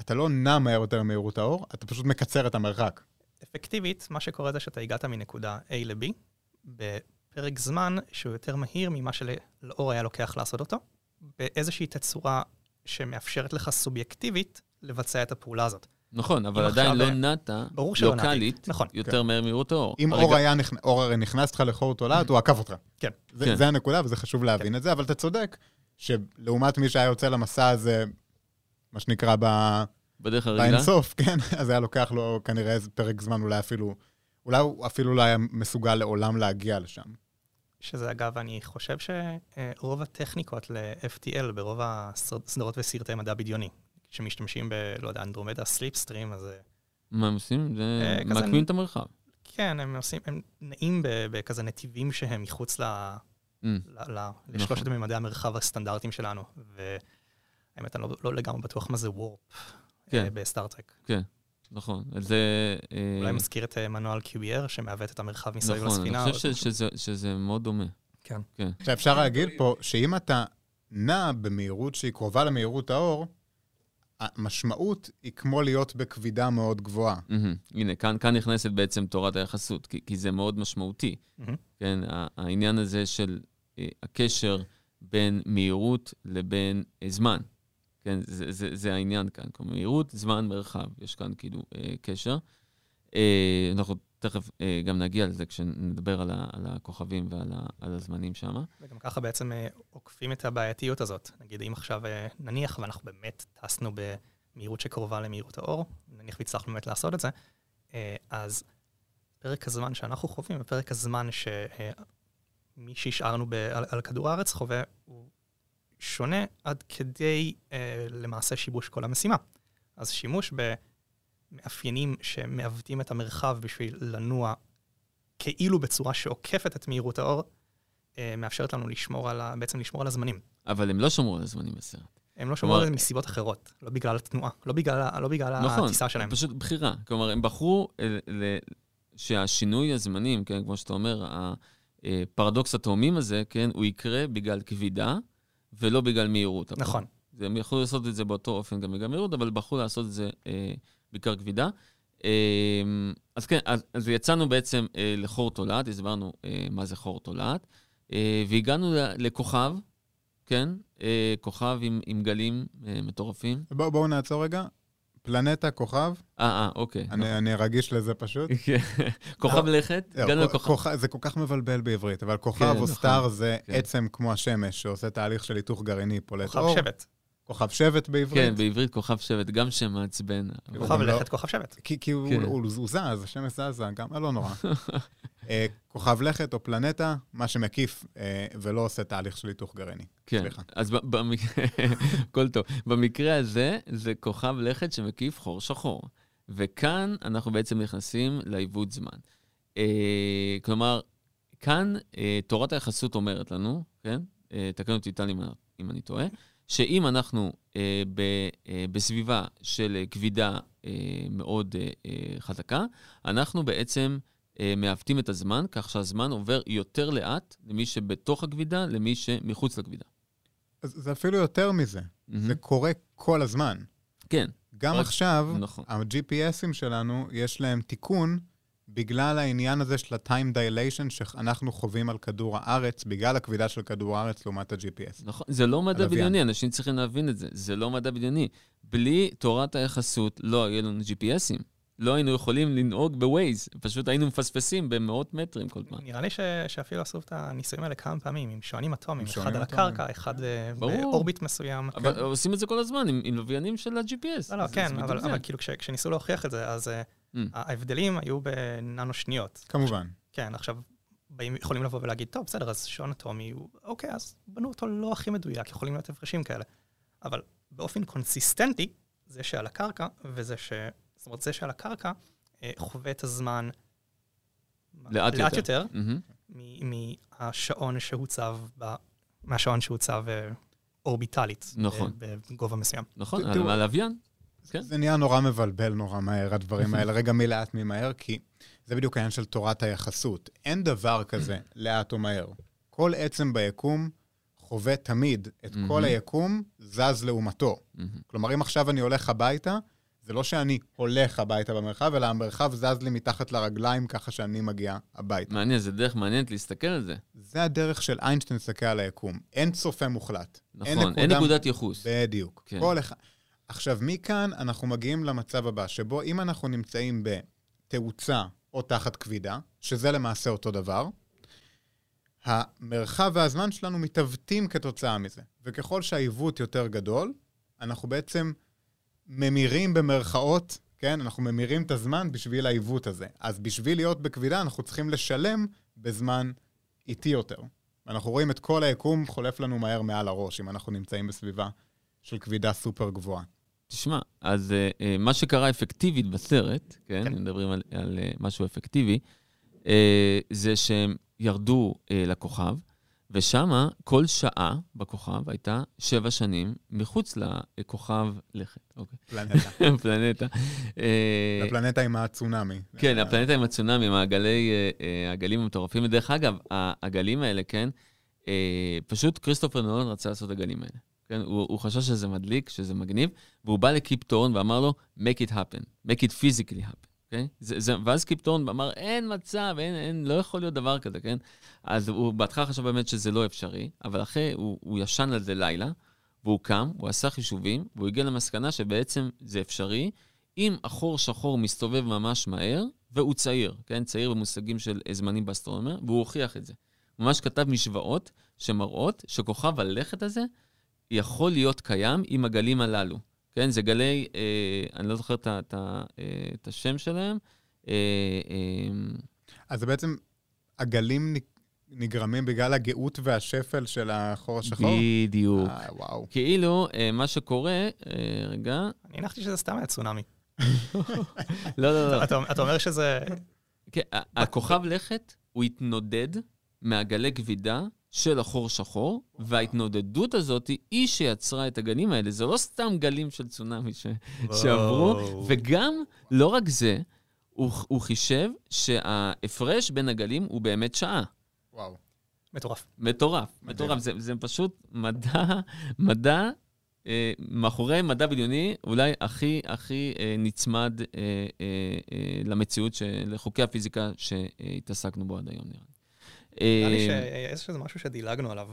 אתה לא נע מהר יותר ממהירות האור, אתה פשוט מקצר את המרחק. אפקטיבית, מה שקורה זה שאתה הגעת מנקודה A ל-B בפרק זמן שהוא יותר מהיר ממה שלאור היה לוקח לעשות אותו, באיזושהי תצורה שמאפשרת לך סובייקטיבית לבצע את הפעולה הזאת. נכון, אבל עדיין לא נעת. לוקאלית נכון. יותר מהר ממהירות האור. אם הרגע- אור היה, נכנ... אור הרי נכנס לך לחור תולעת, הוא עקף אותך. כן. זה, כן. זה הנקודה, וזה חשוב להבין את זה, אבל אתה צודק, שלעומת מי שהיה יוצא למסע הזה, מה שנקרא, ב... בדרך הרגילה. באינסוף, כן? אז היה לוקח לו כנראה איזה פרק זמן, אולי אפילו... אולי הוא אפילו לא היה מסוגל לעולם להגיע לשם. שזה אגב, אני חושב שרוב הטכניקות ל-FTL ברוב הסדרות וסרטי מדע בדיוני, שמשתמשים ב, לא יודע, אנדרומדה סליפסטרים, אז אה, מה הם עושים? זה אה, מעקמים את המרחב. כן, הם עושים, הם נעים בכזה נתיבים שהם מחוץ ל... Mm. ל- ל- לשלושת ממדי המרחב הסטנדרטיים שלנו. והאמת, אני לא, לא לגמרי בטוח מה זה וורפ כן. בסטארט-טרק. נכון. אז זה... אה, אולי מזכיר את אה, מנואל QBR, שמעוות את המרחב מסביב נכון, לספינה. אני או חושב ש- משהו. שזה- שזה מאוד דומה. כן. כן. עכשיו, אפשר להגיד פה שאם אתה נע במהירות שהיא קרובה למהירות האור, המשמעות היא כמו להיות בכבידה מאוד גבוהה. מהמם. הנה, כאן, כאן נכנסת בעצם תורת היחסות, כי, כי זה מאוד משמעותי. מהמם. כן, העניין הזה של אה, הקשר בין מהירות לבין אה, זמן. כן, זה, זה, זה העניין כאן. כלומר, מהירות, זמן, מרחב. יש כאן כאילו אה, קשר. אה, אנחנו תכף אה, גם נגיע לזה כשנדבר על, ה, על הכוכבים ועל ה, על הזמנים שם. וגם ככה בעצם אה, עוקפים את הבעייתיות הזאת. נגיד, אם עכשיו אה, נניח ואנחנו באמת טסנו במהירות שקרובה למהירות האור, נניח והצלחנו באמת לעשות את זה, אה, אז פרק הזמן שאנחנו חווים, ופרק הזמן שמי שהשארנו ב- על, על כדור הארץ חווה, הוא שונה עד כדי אה, למעשה שיבוש כל המשימה. אז שימוש במאפיינים שמעוותים את המרחב בשביל לנוע כאילו בצורה שעוקפת את מהירות האור, אה, מאפשרת לנו לשמור על ה... בעצם לשמור על הזמנים. אבל הם לא שמרו על הזמנים בסרט. הם לא שמרו על זה מסיבות אחרות, לא בגלל התנועה, לא בגלל, לא בגלל נכון, הטיסה שלהם. פשוט בחירה. כלומר, הם בחרו אה, ל- שהשינוי הזמנים, כן, כמו שאתה אומר, הפרדוקס התאומים הזה, כן, הוא יקרה בגלל כבידה ולא בגלל מהירות. נכון. זה- הם יכלו לעשות את זה באותו אופן גם בגלל מהירות, אבל בחרו לעשות את זה אה, בעיקר כבידה. אה, אז כן, אז, אז יצאנו בעצם אה, לחור תולעת, הסברנו אה, מה זה חור תולעת, אה, והגענו ל- לכוכב, כן, אה, כוכב עם, עם גלים אה, מטורפים. בואו בוא נעצור רגע. פלנטה, כוכב, אה, אה, אוקיי. אני, אני רגיש לזה פשוט. כן. כוכב לכת, הגענו לכוכב. כוכב- זה כל כך מבלבל בעברית, אבל כוכב כן, או נכון. סטאר זה כן. עצם כמו השמש, שעושה תהליך של היתוך גרעיני, פולט כוכב אור. שבט. כוכב שבט בעברית. כן, בעברית כוכב שבט, גם שם מעצבן. כוכב לא- לכת, כוכב שבט. כי, הוא, כן. הוא, זז, השמש זזה, גם לא נורא. אה, כוכב לכת או פלנטה, מה שמקיף אה, ולא עושה תהליך של היתוך גרעיני. כן, סליחה. אז ב- במקרה, הכל טוב. במקרה הזה, זה כוכב לכת שמקיף חור שחור. וכאן אנחנו בעצם נכנסים לעיוות זמן. אה, כלומר, כאן תורת היחסות אומרת לנו, כן? תקן אותי טל אם, אם אני טועה, שאם אנחנו אה, ב, אה, בסביבה של אה, כבידה אה, מאוד אה, אה, חזקה, אנחנו בעצם אה, מעוותים את הזמן, כך שהזמן עובר יותר לאט למי שבתוך הכבידה, למי שמחוץ לכבידה. אז זה אפילו יותר מזה. מהמם. זה קורה כל הזמן. כן, גם רק- עכשיו, נכון. ה-GPSים שלנו, יש להם תיקון בגלל העניין הזה של ה-time dilation שאנחנו חווים על כדור הארץ, בגלל הכבידה של כדור הארץ לעומת ה-GPS. נכון, זה לא מדע. בדיוני, אנשים צריכים להבין את זה. זה לא מדע בדיוני. בלי תורת היחסות לא היו לנו GPSים. לא היינו יכולים לנהוג בווייז, פשוט היינו מפספסים במאות מטרים כל פעם. נראה לי ש, שאפילו עשו את הניסויים האלה כמה פעמים, עם שעונים אטומיים, אחד שעונים על. הקרקע, אחד אה, ברור. באורביט מסוים. אבל עושים את זה כל הזמן עם, עם לוויינים של ה-GPS. לא, לא, כן, אבל, זה. אבל כאילו כש, כשניסו להוכיח את זה, אז אה. ההבדלים היו בננו שניות. כמובן. כן, עכשיו, באים, יכולים לבוא ולהגיד, טוב, בסדר, אז שעון אטומי, הוא, אוקיי, אז בנו אותו לא הכי מדויק, יכולים להיות הפרשים כאלה. אבל באופן קונסיסטנטי, זה שעל הקרקע, וזה ש... זאת אומרת, זה שעל הקרקע אה, חווה את הזמן לאט יותר. יותר. מ- מהשעון שהוצב, ב, מהשעון שהוצב אה, אורביטלית. נכון. ב- בגובה מסוים. נכון, תראו- מהלוויין. כן. זה נהיה נורא מבלבל נורא מהר, הדברים האלה. רגע, מי לאט, מי מהר, כי זה בדיוק העניין של תורת היחסות. אין דבר כזה לאט או מהר. כל עצם ביקום חווה תמיד את כל. היקום זז לעומתו. כלומר, אם עכשיו אני הולך הביתה, זה לא שאני הולך הביתה במרחב, אלא המרחב זז לי מתחת לרגליים ככה שאני מגיע הביתה. מעניין, זה דרך מעניינת להסתכל על זה. זה הדרך של איינשטיין להסתכל על היקום. אין צופה מוחלט. נכון, אין נקודת ייחוס. בדיוק. כן. כל אחד... עכשיו, מכאן אנחנו מגיעים למצב הבא, שבו אם אנחנו נמצאים בתאוצה או תחת כבידה, שזה למעשה אותו דבר, המרחב והזמן שלנו מתעוותים כתוצאה מזה. וככל שהעיוות יותר גדול, אנחנו בעצם ממירים במרכאות, כן? אנחנו ממירים את הזמן בשביל העיוות הזה. אז בשביל להיות בכבידה, אנחנו צריכים לשלם בזמן איטי יותר. ואנחנו רואים את כל היקום חולף לנו מהר מעל הראש, אם אנחנו נמצאים בסביבה של כבידה סופר גבוהה. תשמע, אז uh, uh, מה שקרה אפקטיבית בסרט, כן, כן. מדברים על, על uh, משהו אפקטיבי, uh, זה שהם ירדו uh, לכוכב, ושמה כל שעה בכוכב הייתה שבע שנים מחוץ לכוכב לכת, אוקיי, פלנטה. פלנטה. אה, הפלנטה עם הצונאמי. כן, הפלנטה עם הצונאמי, עם הגלי, אה, אה, הגלים המטורפים. ודרך אגב, הגלים האלה, כן, אה, פשוט כריסטופר נולן רצה לעשות הגלים האלה. כן, הוא, הוא חשב שזה מדליק, שזה מגניב, והוא בא לקיפ טורן ואמר לו, make it happen, make it physically happen, אוקיי? זה, זה, ואז קיפ טורן אמר, אין מצב, אין, אין, לא יכול להיות דבר כזה, כן? אז הוא בהתחלה חשב באמת שזה לא אפשרי, אבל אחרי, הוא, הוא ישן על זה לילה, והוא קם, הוא עשה חישובים, והוא הגיע למסקנה שבעצם זה אפשרי, אם החור שחור מסתובב ממש מהר, והוא צעיר, כן? צעיר במושגים של זמנים באסטרונומר, והוא הוכיח את זה. ממש כתב משוואות שמראות שכוכב הלכת הזה יכול להיות קיים עם הגלים הללו. כן, זה גלי, אה, אני לא זוכר את, אה, את השם שלהם. אה, אה, אז בעצם, הגלים נגרמים בגלל הגאות והשפל של החור השחור? בדיוק. אה, וואו. כאילו, אה, מה שקורה, אה, רגע, אני הנחתי שזה סתם היה צונאמי. לא, לא, לא. אתה, אתה אומר שזה... כן, הכוכב לכת, הוא התנודד מהגלי כבידה של החור שחור, וההתנודדות הזאת היא שיצרה את הגלים האלה. זה לא סתם גלים של צונאמי ש... שעברו, וגם, לא רק זה, הוא, הוא חישב שההפרש בין הגלים הוא באמת שעה. וואו. מטורף. מטורף, מדהים. מטורף. זה, זה פשוט מדע, מדע, אה, מאחורי מדע בדיוני, אולי הכי הכי אה, נצמד אה, אה, אה, למציאות, של, לחוקי הפיזיקה שהתעסקנו בו עד היום, נראה לי. נראה לי אה, שיש איזה משהו שדילגנו עליו.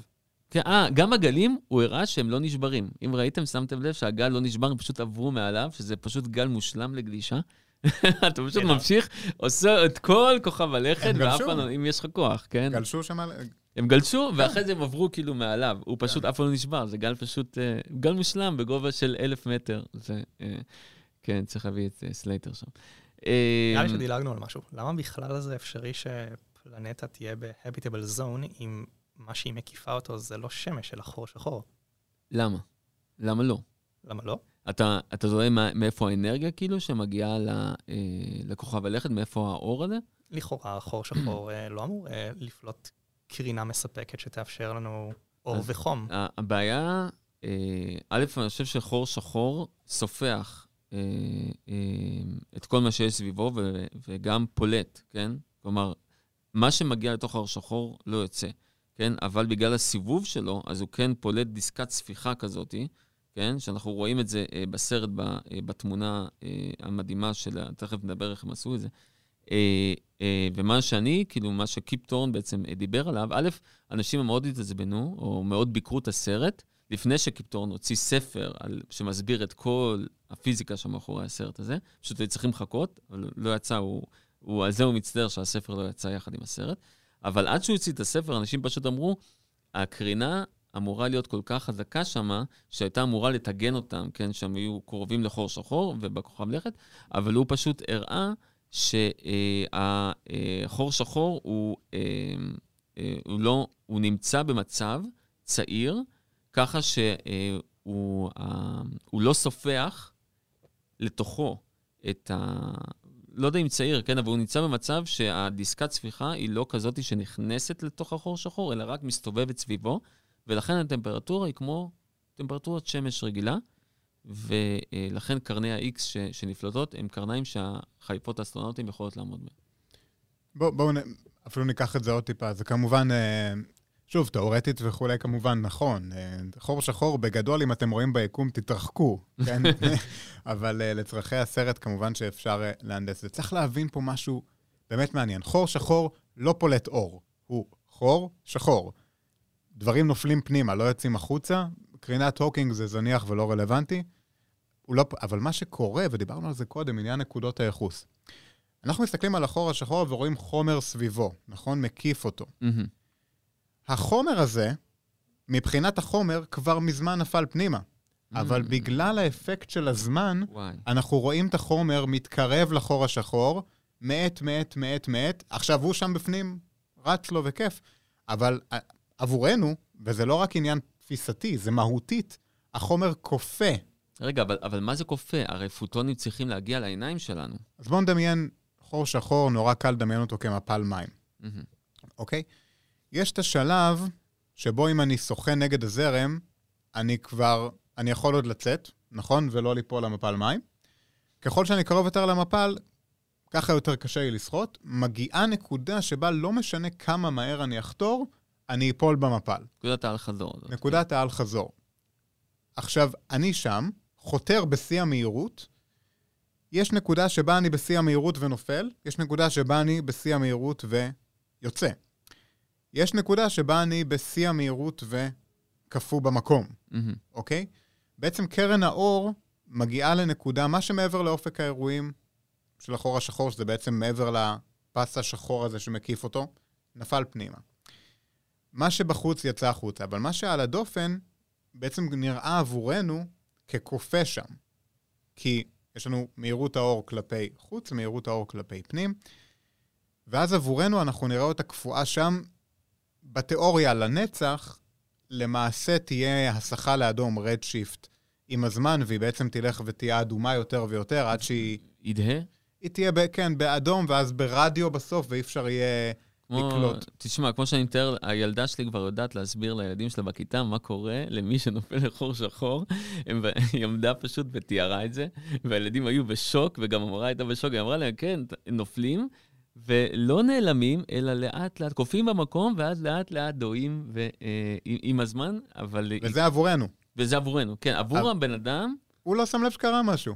כן, אה, גם הגלים, הוא הראה שהם לא נשברים. אם ראיתם, שמתם לב שהגל לא נשבר, הם פשוט עברו מעליו, שזה פשוט גל מושלם לגלישה. אתה פשוט כן. ממשיך, עושה את כל כוכב הלכת, ואף. פעם לא, אם יש לך כוח, כן? גלשו שם על... הם גלשו, ואחרי זה הם עברו כאילו מעליו. הוא פשוט אף פעם לא נשבר, זה גל פשוט, אה, גל מושלם בגובה של אלף מטר. זה, אה, כן, צריך להביא את סלייטר שם. אה, נראה לי שדילגנו על משהו. למה בכלל זה אפשרי שפלנטה תהיה ב-habitable zone אם מה שהיא מקיפה אותו זה לא שמש, אלא חור שחור? למה? למה לא? למה לא? אתה, אתה רואה מה, מאיפה האנרגיה כאילו שמגיעה ל, אה, לכוכב הלכת, מאיפה האור הזה? לכאורה חור שחור אה, לא אמור אה, לפלוט קרינה מספקת שתאפשר לנו אור אז- וחום. הבעיה, אה, א', אני חושב שחור שחור סופח אה, אה, את כל מה שיש סביבו ו- וגם פולט, כן? כלומר, מה שמגיע לתוך החור שחור לא יוצא. כן? אבל בגלל הסיבוב שלו, אז הוא כן פולט דיסקת ספיחה כזאתי, כן? שאנחנו רואים את זה אה, בסרט, ב, אה, בתמונה אה, המדהימה של, תכף נדבר איך הם עשו את זה. אה, אה, ומה שאני, כאילו, מה שקיפ טורן בעצם אה, דיבר עליו, א', אנשים מאוד התעצבנו, או מאוד ביקרו את הסרט, לפני שקיפ טורן הוציא ספר על, שמסביר את כל הפיזיקה שמאחורי הסרט הזה. פשוט היו צריכים לחכות, אבל לא יצא, הוא, הוא, על זה הוא מצטער שהספר לא יצא יחד עם הסרט. אבל עד שהוא הוציא את הספר, אנשים פשוט אמרו, הקרינה אמורה להיות כל כך חזקה שמה, שהייתה אמורה לטגן אותם, כן, שהם היו קרובים לחור שחור ובכוכב לכת, אבל הוא פשוט הראה שהחור שחור הוא, אה, אה, הוא לא, הוא נמצא במצב צעיר, ככה שהוא אה, לא סופח לתוכו את ה... לא יודע אם צעיר, כן, אבל הוא נמצא במצב שהדיסקת צפיחה היא לא כזאת שנכנסת לתוך החור שחור, אלא רק מסתובבת סביבו, ולכן הטמפרטורה היא כמו טמפרטורת שמש רגילה, ולכן קרני ה-X שנפלטות הם קרניים שהחייפות האסטרונאוטים יכולות לעמוד בהם. בואו בוא, אפילו ניקח את זה עוד טיפה. זה כמובן, אה, שוב, תאורטית וכולי, כמובן נכון. אה, חור שחור, בגדול, אם אתם רואים ביקום, תתרחקו, כן? אבל אה, לצרכי הסרט, כמובן שאפשר אה, להנדס את זה. צריך להבין פה משהו באמת מעניין. חור שחור לא פולט אור, הוא חור שחור. דברים נופלים פנימה, לא יוצאים החוצה. קרינת הוקינג זה זניח ולא רלוונטי. לא, אבל מה שקורה, ודיברנו על זה קודם, עניין נקודות הייחוס. אנחנו מסתכלים על החור השחור ורואים חומר סביבו, נכון? מקיף אותו. מהמם. החומר הזה, מבחינת החומר, כבר מזמן נפל פנימה. אבל Mm. בגלל האפקט של הזמן, וואי. אנחנו רואים את החומר מתקרב לחור השחור, מאט, מאט, מאט, מאט. עכשיו הוא שם בפנים, רץ לו וכיף. אבל ע- עבורנו, וזה לא רק עניין תפיסתי, זה מהותית, החומר כופה. רגע, אבל, אבל מה זה כופה? הרי פוטונים צריכים להגיע לעיניים שלנו. אז בואו נדמיין חור שחור, נורא קל לדמיין אותו כמפל מים. אוקיי? יש את השלב שבו אם אני שוחה נגד הזרם, אני כבר, אני יכול עוד לצאת, נכון? ולא ליפול למפל מים. ככל שאני קרוב יותר למפל, ככה יותר קשה לי לשחות. מגיעה נקודה שבה לא משנה כמה מהר אני אחתור, אני אפול במפל. נקודת האל-חזור. נקודת האל-חזור. עכשיו, אני שם, חותר בשיא המהירות, יש נקודה שבה אני בשיא המהירות ונופל, יש נקודה שבה אני בשיא המהירות ויוצא. יש נקודה שבה אני בשיא המהירות וקפוא במקום, מהמם. אוקיי? בעצם קרן האור מגיעה לנקודה, מה שמעבר לאופק האירועים של החור השחור, שזה בעצם מעבר לפס השחור הזה שמקיף אותו, נפל פנימה. מה שבחוץ יצא החוצה, אבל מה שעל הדופן בעצם נראה עבורנו ככופה שם. כי יש לנו מהירות האור כלפי חוץ, מהירות האור כלפי פנים, ואז עבורנו אנחנו נראה אותה קפואה שם. בתיאוריה לנצח, למעשה תהיה הסחה לאדום, רד שיפט, עם הזמן, והיא בעצם תלך ותהיה אדומה יותר ויותר, עד שהיא ידהה? היא תהיה, ב, כן, באדום, ואז ברדיו בסוף, ואי אפשר יהיה כמו, לקלוט. תשמע, כמו שאני מתאר, הילדה שלי כבר יודעת להסביר לילדים שלה בכיתה מה קורה למי שנופל לחור שחור. הם, היא עמדה פשוט ותיארה את זה, והילדים היו בשוק, וגם המורה הייתה בשוק, היא אמרה להם, כן, נופלים, ולא נעלמים, אלא לאט לאט, קופאים במקום, ואז לאט לאט דועים ו, אה, עם, עם הזמן, אבל... וזה עבורנו. וזה עבורנו, כן, עבור אבל- הבן אדם, הוא לא שם לב שקרה משהו.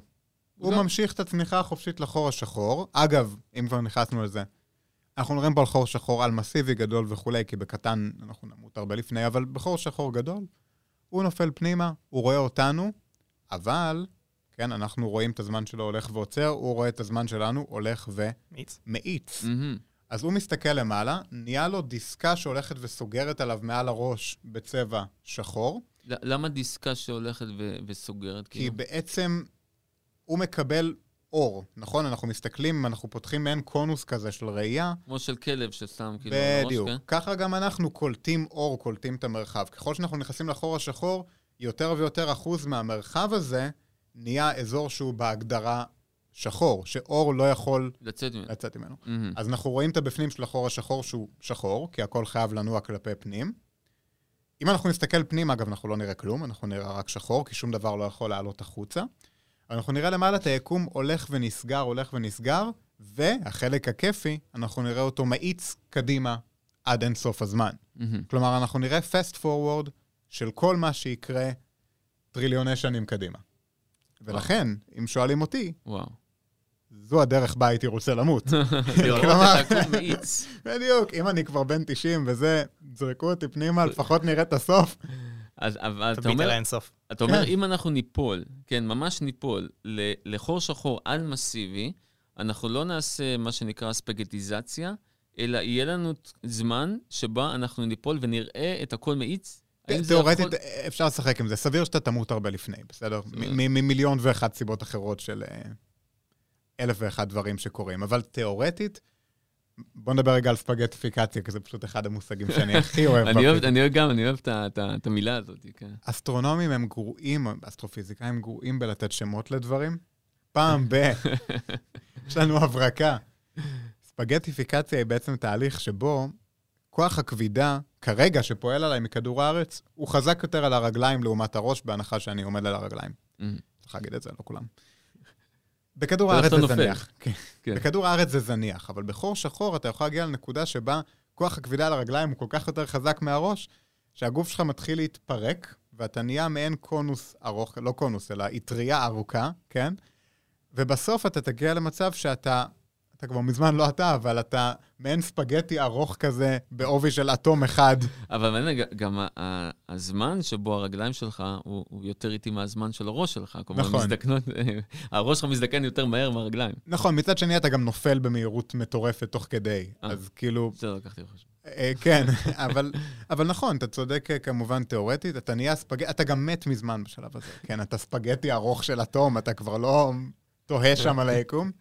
הוא לא. ממשיך את הצמיחה החופשית לחור השחור. אגב, אם כבר נכנסנו לזה, אנחנו מדברים פה על חור שחור על מסיבי גדול וכולי, כי בקטן אנחנו נמות הרבה לפני, אבל בחור שחור גדול, הוא נופל פנימה, הוא רואה אותנו, אבל, כן, אנחנו רואים את הזמן שלו הולך ועוצר, הוא רואה את הזמן שלנו הולך מאיץ. ומאיץ. מהמם. אז הוא מסתכל למעלה, נהיה לו דיסקה שהולכת וסוגרת עליו מעל הראש בצבע שחור, למה דיסקה שהולכת ו- וסוגרת? כי כאילו? בעצם הוא מקבל אור, נכון? אנחנו מסתכלים, אנחנו פותחים מעין קונוס כזה של ראייה. כמו של כלב ששם כאילו על הראש, בדיוק. כן? ככה גם אנחנו קולטים אור, קולטים את המרחב. ככל שאנחנו נכנסים לחור השחור, יותר ויותר אחוז מהמרחב הזה נהיה אזור שהוא בהגדרה שחור, שאור לא יכול לצאת ממנו. לצאת ממנו. מהמם. אז אנחנו רואים את הבפנים של החור השחור שהוא שחור, כי הכל חייב לנוע כלפי פנים. אם אנחנו נסתכל פנים, אגב, אנחנו לא נראה כלום, אנחנו נראה רק שחור, כי שום דבר לא יכול לעלות החוצה. אנחנו נראה למעלה את היקום הולך ונסגר, הולך ונסגר, והחלק הכיפי, אנחנו נראה אותו מאיץ קדימה עד אין סוף הזמן. מהמם. כלומר, אנחנו נראה fast forward של כל מה שיקרה טריליוני שנים קדימה. ולכן, אם שואלים אותי, וואו. זו הדרך בה הייתי רוצה למות. כלומר-. בדיוק, אם אני כבר בן 90 וזה, זרקו אותי פנימה, לפחות נראה את הסוף. אז אבל אתה אומר. אתה אומר, כן. אם אנחנו ניפול, כן, ממש ניפול, לחור שחור על מסיבי, אנחנו לא נעשה מה שנקרא ספגטיזציה, אלא יהיה לנו זמן שבה אנחנו ניפול ונראה את הכל מאיץ? תיאורטית, יכול- אפשר לשחק עם זה. סביר שאתה תמות הרבה לפני, בסדר? ממיליון ואחת סיבות אחרות של אה, אלף ואחת דברים שקורים. אבל תיאורטית, בוא נדבר רגע על ספגטיפיקציה, כי זה פשוט אחד המושגים שאני הכי אוהב. אני אוהב. אני גם, אני אוהב את המילה הזאת, כן. אסטרונומים הם גרועים, אסטרופיזיקאים גרועים בלתת שמות לדברים. פעם ב... יש לנו הברקה. ספגטיפיקציה היא בעצם תהליך שבו כוח הכבידה, כרגע שפועל עליי מכדור הארץ, הוא חזק יותר על הרגליים לעומת הראש, בהנחה שאני עומד על הרגליים. מהמם. צריך להגיד את זה, לא כולם. בכדור הארץ זה. זניח. כן. כן. בכדור הארץ זה זניח, אבל בחור שחור אתה יכול להגיע לנקודה שבה כוח הכבידה על הרגליים הוא כל כך יותר חזק מהראש, שהגוף שלך מתחיל להתפרק, ואתה נהיה מעין קונוס ארוך, לא קונוס, אלא אטריה ארוכה, כן? ובסוף אתה תגיע למצב שאתה, אתה כבר מזמן לא אתה, אבל אתה מעין ספגטי ארוך כזה, בעובי של אטום אחד. אבל גם הזמן שבו הרגליים שלך הוא הוא יותר איטי מהזמן של הראש שלך. כלומר, נכון. מזדקנות, הראש שלך מזדקן יותר מהר מהרגליים. נכון, מצד שני אתה גם נופל במהירות מטורפת תוך כדי. אה. אז כאילו, בסדר, לקחתי בחשבון. אה, כן, אבל, אבל נכון, אתה צודק אה, כמובן תיאורטית, אתה נהיה ספגטי, אתה גם מת מזמן בשלב הזה. כן, אתה ספגטי ארוך של אטום, אתה כבר לא תוהה שם על היקום.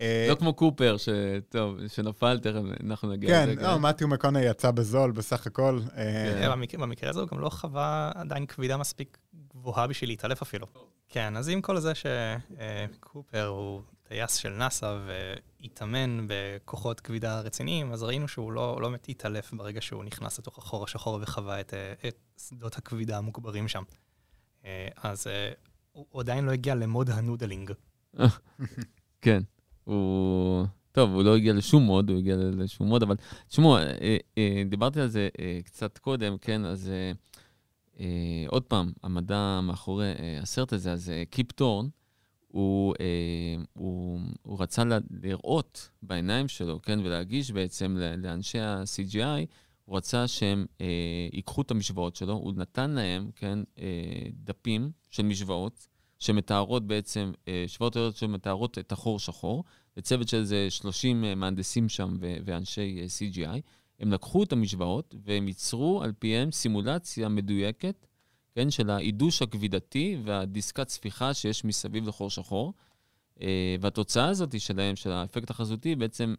אה, לא כמו קופר, שטוב, שנפל, תכף אנחנו נגיע כן, לזה. לא, מתיו מקוני יצא בזול בסך הכל. אה, כן. אה, במקרה- הזה הוא גם לא חווה עדיין כבידה מספיק גבוהה בשביל להתעלף אפילו. כן, אז עם כל זה שקופר הוא טייס של נאסא והתאמן בכוחות כבידה רציניים, אז ראינו שהוא לא לא באמת התעלף ברגע שהוא נכנס לתוך החור השחור וחווה את את שדות הכבידה המוגברים שם. אז הוא עדיין לא הגיע למוד ה noodling. כן, הוא... טוב, הוא לא הגיע לשום מוד, הוא הגיע לשום מוד, אבל תשמעו, אה, אה, דיברתי על זה אה, קצת קודם, כן, אז עוד פעם, המדע מאחורי הסרט הזה, אז קיפ טורן, הוא, הוא, הוא רצה לראות בעיניים שלו, כן, ולהגיש בעצם לאנשי ה-CGI, הוא רצה שהם ייקחו את המשוואות שלו, הוא נתן להם, כן, דפים של משוואות, שמתארות בעצם, שוות שמתארות את החור שחור, וצוות של איזה 30 אה, מהנדסים שם ו- ואנשי אה, CGI. הם לקחו את המשוואות והם ייצרו על פיהם סימולציה מדויקת, כן, של העידוש הכבידתי והדיסקת צפיחה שיש מסביב לחור שחור. אה, והתוצאה הזאת שלהם, של האפקט החזותי, בעצם,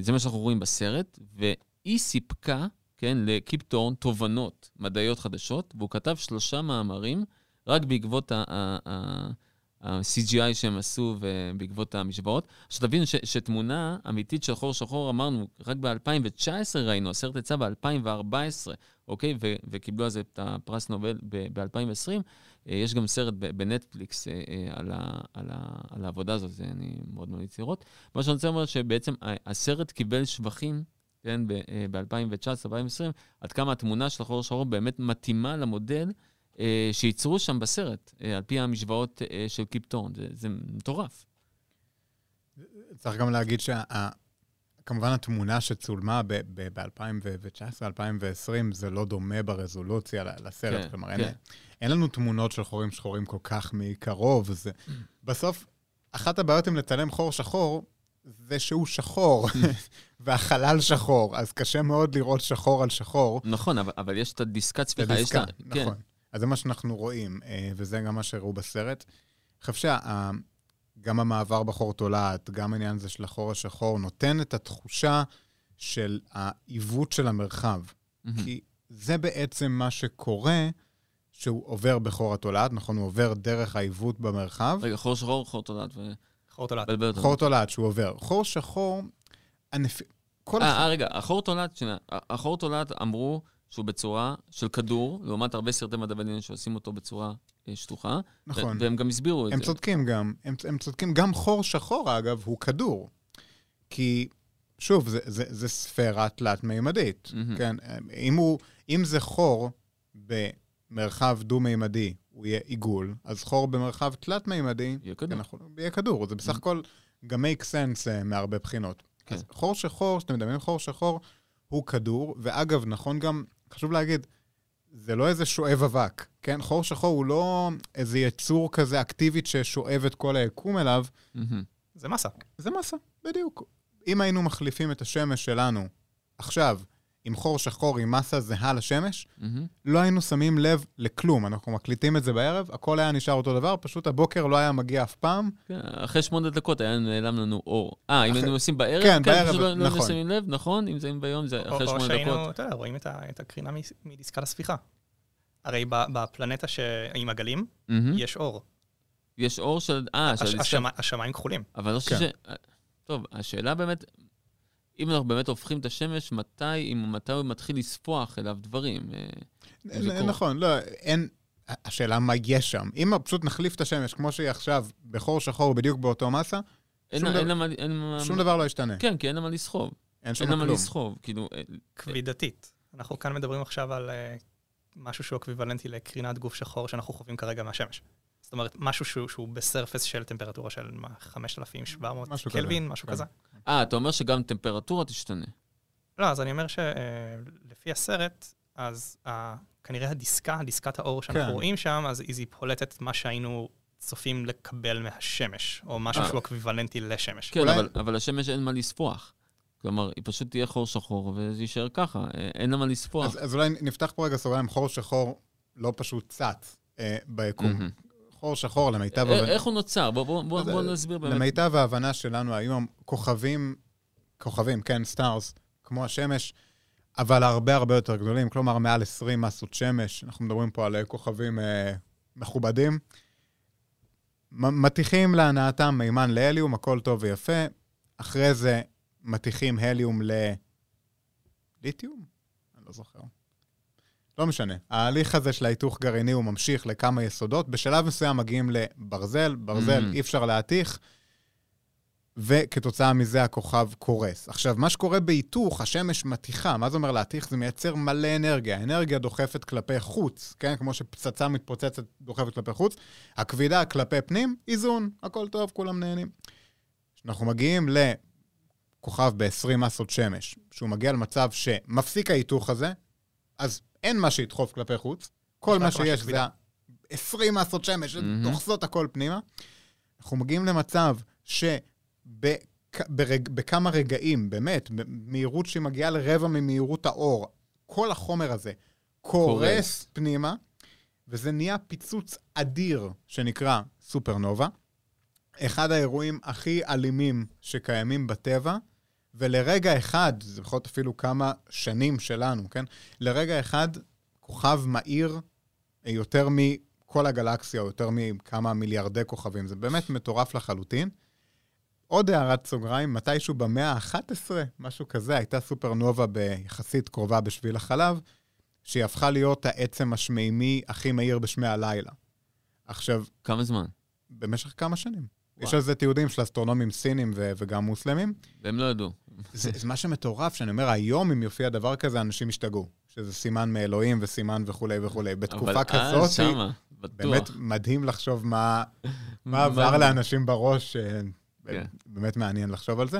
זה מה שאנחנו רואים בסרט, והיא סיפקה, כן, לקיפטורן תובנות מדעיות חדשות, והוא כתב שלושה מאמרים רק בעקבות ה- ה- ה- ה-CGI שהם עשו ובעקבות המשוואות. עכשיו תבינו שתמונה אמיתית של חור שחור, אמרנו, רק ב-2019 ראינו, הסרט יצא ב-2014, אוקיי? ו- וקיבלו זה את הפרס נובל ב-2020. יש גם סרט ב- בנטפליקס אה, אה, על, ה- על, ה- על העבודה הזאת, זה אני מאוד ממליץ לראות. מה שאני רוצה לומר, שבעצם הסרט קיבל שבחים, כן, ב-2019-2020, עד כמה התמונה של החור השחור באמת מתאימה למודל אה, שייצרו שם בסרט, אה, על פי המשוואות אה, של קיפטורן. זה, זה מטורף. צריך גם להגיד שכמובן התמונה שצולמה ב-2019-2020 זה לא דומה ברזולוציה לסרט. כן, כלומר, כן. אין, אין לנו תמונות של חורים שחורים כל כך מקרוב. זה... בסוף, אחת הבעיות עם לצלם חור שחור, זה שהוא שחור, והחלל שחור, אז קשה מאוד לראות שחור על שחור. נכון, אבל, אבל יש את הדיסקת צפיחה. יש בדיסקה, לה- כן. אז זה מה שאנחנו רואים, אה, וזה גם מה שהראו בסרט. אני חושב שגם המעבר בחור תולעת, גם העניין הזה של החור השחור, נותן את התחושה של העיוות של המרחב. מהמם. כי זה בעצם מה שקורה שהוא עובר בחור התולעת, נכון? הוא עובר דרך העיוות במרחב. רגע, חור שחור, חור תולעת, חור תולעת. חור תולעת שהוא עובר. חור שחור, הנפ... כל אה. אה, רגע, החור תולעת, שנייה, החור תולעת אמרו שהוא בצורה של כדור, לעומת הרבה סרטי מדע בדיוני שעושים אותו בצורה אה, שטוחה. נכון. והם גם הסבירו את הם זה. צודקים גם, הם, הם צודקים. גם חור שחור, אגב, הוא כדור. כי שוב, זה, זה, זה ספירה תלת-מימדית. מהמם. כן, אם, הוא, אם זה חור במרחב דו-מימדי, הוא יהיה עיגול, אז חור במרחב תלת-מימדי, יהיה כדור. אנחנו, יהיה כדור. זה בסך הכל גם make sense uh, מהרבה בחינות. כן. אז חור שחור, שאתם מדמיינים חור שחור, הוא כדור, ואגב, נכון גם, חשוב להגיד, זה לא איזה שואב אבק, כן? חור שחור הוא לא איזה יצור כזה אקטיבית ששואב את כל היקום אליו, מהמם. זה מסה. זה מסה, בדיוק. אם היינו מחליפים את השמש שלנו עכשיו עם חור שחור עם מסה זהה לשמש, מהמם. לא היינו שמים לב לכלום. אנחנו מקליטים את זה בערב, הכל היה נשאר אותו דבר, פשוט הבוקר לא היה מגיע אף פעם. כן, אחרי שמונה דקות היה נעלם לנו אור. אה, אם אחרי- היינו עושים בערב? כן, בערב, פשוט לא- לא נכון. שמים לב, נכון? אם זה ביום, זה או, אחרי או שמונה דקות. שהיינו, אתה יודע, רואים את, ה, את הקרינה מ- מדיסקת הספיחה. הרי ב- בפלנטה ש... עם הגלים, מהמם. יש אור. יש אור של... אה, של השמיים כחולים. אבל אני חושב כן. ש... טוב, השאלה באמת, אם אנחנו באמת הופכים את השמש, מתי, אם מתי הוא מתחיל לספוח אליו דברים? אה, נ- קור. נכון, לא, אין... השאלה מה יש שם. אם פשוט נחליף את השמש כמו שהיא עכשיו, בחור שחור בדיוק באותו מסה, אין שום דבר- אין. אין שום דבר לא ישתנה. כן, כי אין לה מה לסחוב. אין שם אין לה מה כלום. לסחוב. כאילו, אה, כבידתית. אנחנו כאן מדברים עכשיו על uh, משהו שהוא אקוויוולנטי לקרינת גוף שחור שאנחנו חווים כרגע מהשמש. זאת אומרת, משהו שהוא, שהוא ב surface של טמפרטורה של מה, 5,700 משהו כזה, קלווין, משהו כן. כזה. אה, אתה אומר שגם טמפרטורה תשתנה. לא, אז אני אומר שלפי הסרט, אז אה, כנראה הדיסקה, דיסקת האור שאנחנו כן. רואים שם, אז היא פולטת מה שהיינו צופים לקבל מהשמש, או משהו אה. שהוא אקוויוולנטי לשמש. כן, אבל, אבל השמש אין מה לספוח. כלומר, היא פשוט תהיה חור שחור וזה יישאר ככה, אה, אין לה מה לספוח. אז, אז אולי נפתח פה רגע סוגריים, חור שחור לא פשוט צץ אה, ביקום. מהמם. חור שחור, למיטב, אה. איך הוא נוצר? בוא, בוא, בוא, אז, בוא אה, נסביר באמת. למיטב ההבנה שלנו, היו כוכבים, כוכבים, כן, stars, כמו השמש, אבל הרבה הרבה יותר גדולים, כלומר מעל 20 מסות שמש, אנחנו מדברים פה על אה, כוכבים אה, מכובדים. מ- מתיכים להנאתם מימן להליום, הכל טוב ויפה. אחרי זה מתיכים הליום לליתיום? אני לא זוכר. לא משנה. ההליך הזה של ההיתוך גרעיני הוא ממשיך לכמה יסודות. בשלב מסוים מגיעים לברזל, ברזל Mm. אי אפשר להתיך, וכתוצאה מזה הכוכב קורס. עכשיו, מה שקורה בהיתוך, השמש מתיחה. מה זה אומר להתיך? זה מייצר מלא אנרגיה. האנרגיה דוחפת כלפי חוץ, כן? כמו שפצצה מתפוצצת דוחפת כלפי חוץ. הכבידה כלפי פנים, איזון, הכל טוב, כולם נהנים. כשאנחנו מגיעים לכוכב ב-20 מסות שמש, שהוא מגיע למצב שמפסיק ההיתוך הזה, אז אין מה שידחוף כלפי חוץ. כל מה שיש זה שכבידה. ה-20 מסות שמש, מהמם. שדוחסות הכל פנימה. אנחנו מגיעים למצב שבכמה רגעים, באמת, במהירות שהיא מגיעה לרבע ממהירות האור, כל החומר הזה קורס קורס. פנימה, וזה נהיה פיצוץ אדיר שנקרא סופרנובה. אחד האירועים הכי אלימים שקיימים בטבע, ולרגע אחד, זה יכול להיות אפילו כמה שנים שלנו, כן? לרגע אחד, כוכב מהיר יותר מכל הגלקסיה, או יותר מכמה מיליארדי כוכבים. זה באמת מטורף לחלוטין. עוד הערת סוגריים, מתישהו במאה ה-11, משהו כזה, הייתה סופרנובה ביחסית קרובה בשביל החלב, שהיא הפכה להיות העצם השמימי הכי מהיר בשמי הלילה. עכשיו, כמה זמן? במשך כמה שנים. יש על זה תיעודים של אסטרונומים סינים ו- וגם מוסלמים. והם לא ידעו. זה, זה מה שמטורף, שאני אומר, היום אם יופיע דבר כזה, אנשים ישתגעו. שזה סימן מאלוהים וסימן וכולי וכולי. בתקופה אבל כזאת, אז שמה, באמת בטוח. מדהים לחשוב מה, מה עבר לאנשים בראש, אה, כן. באמת מעניין לחשוב על זה.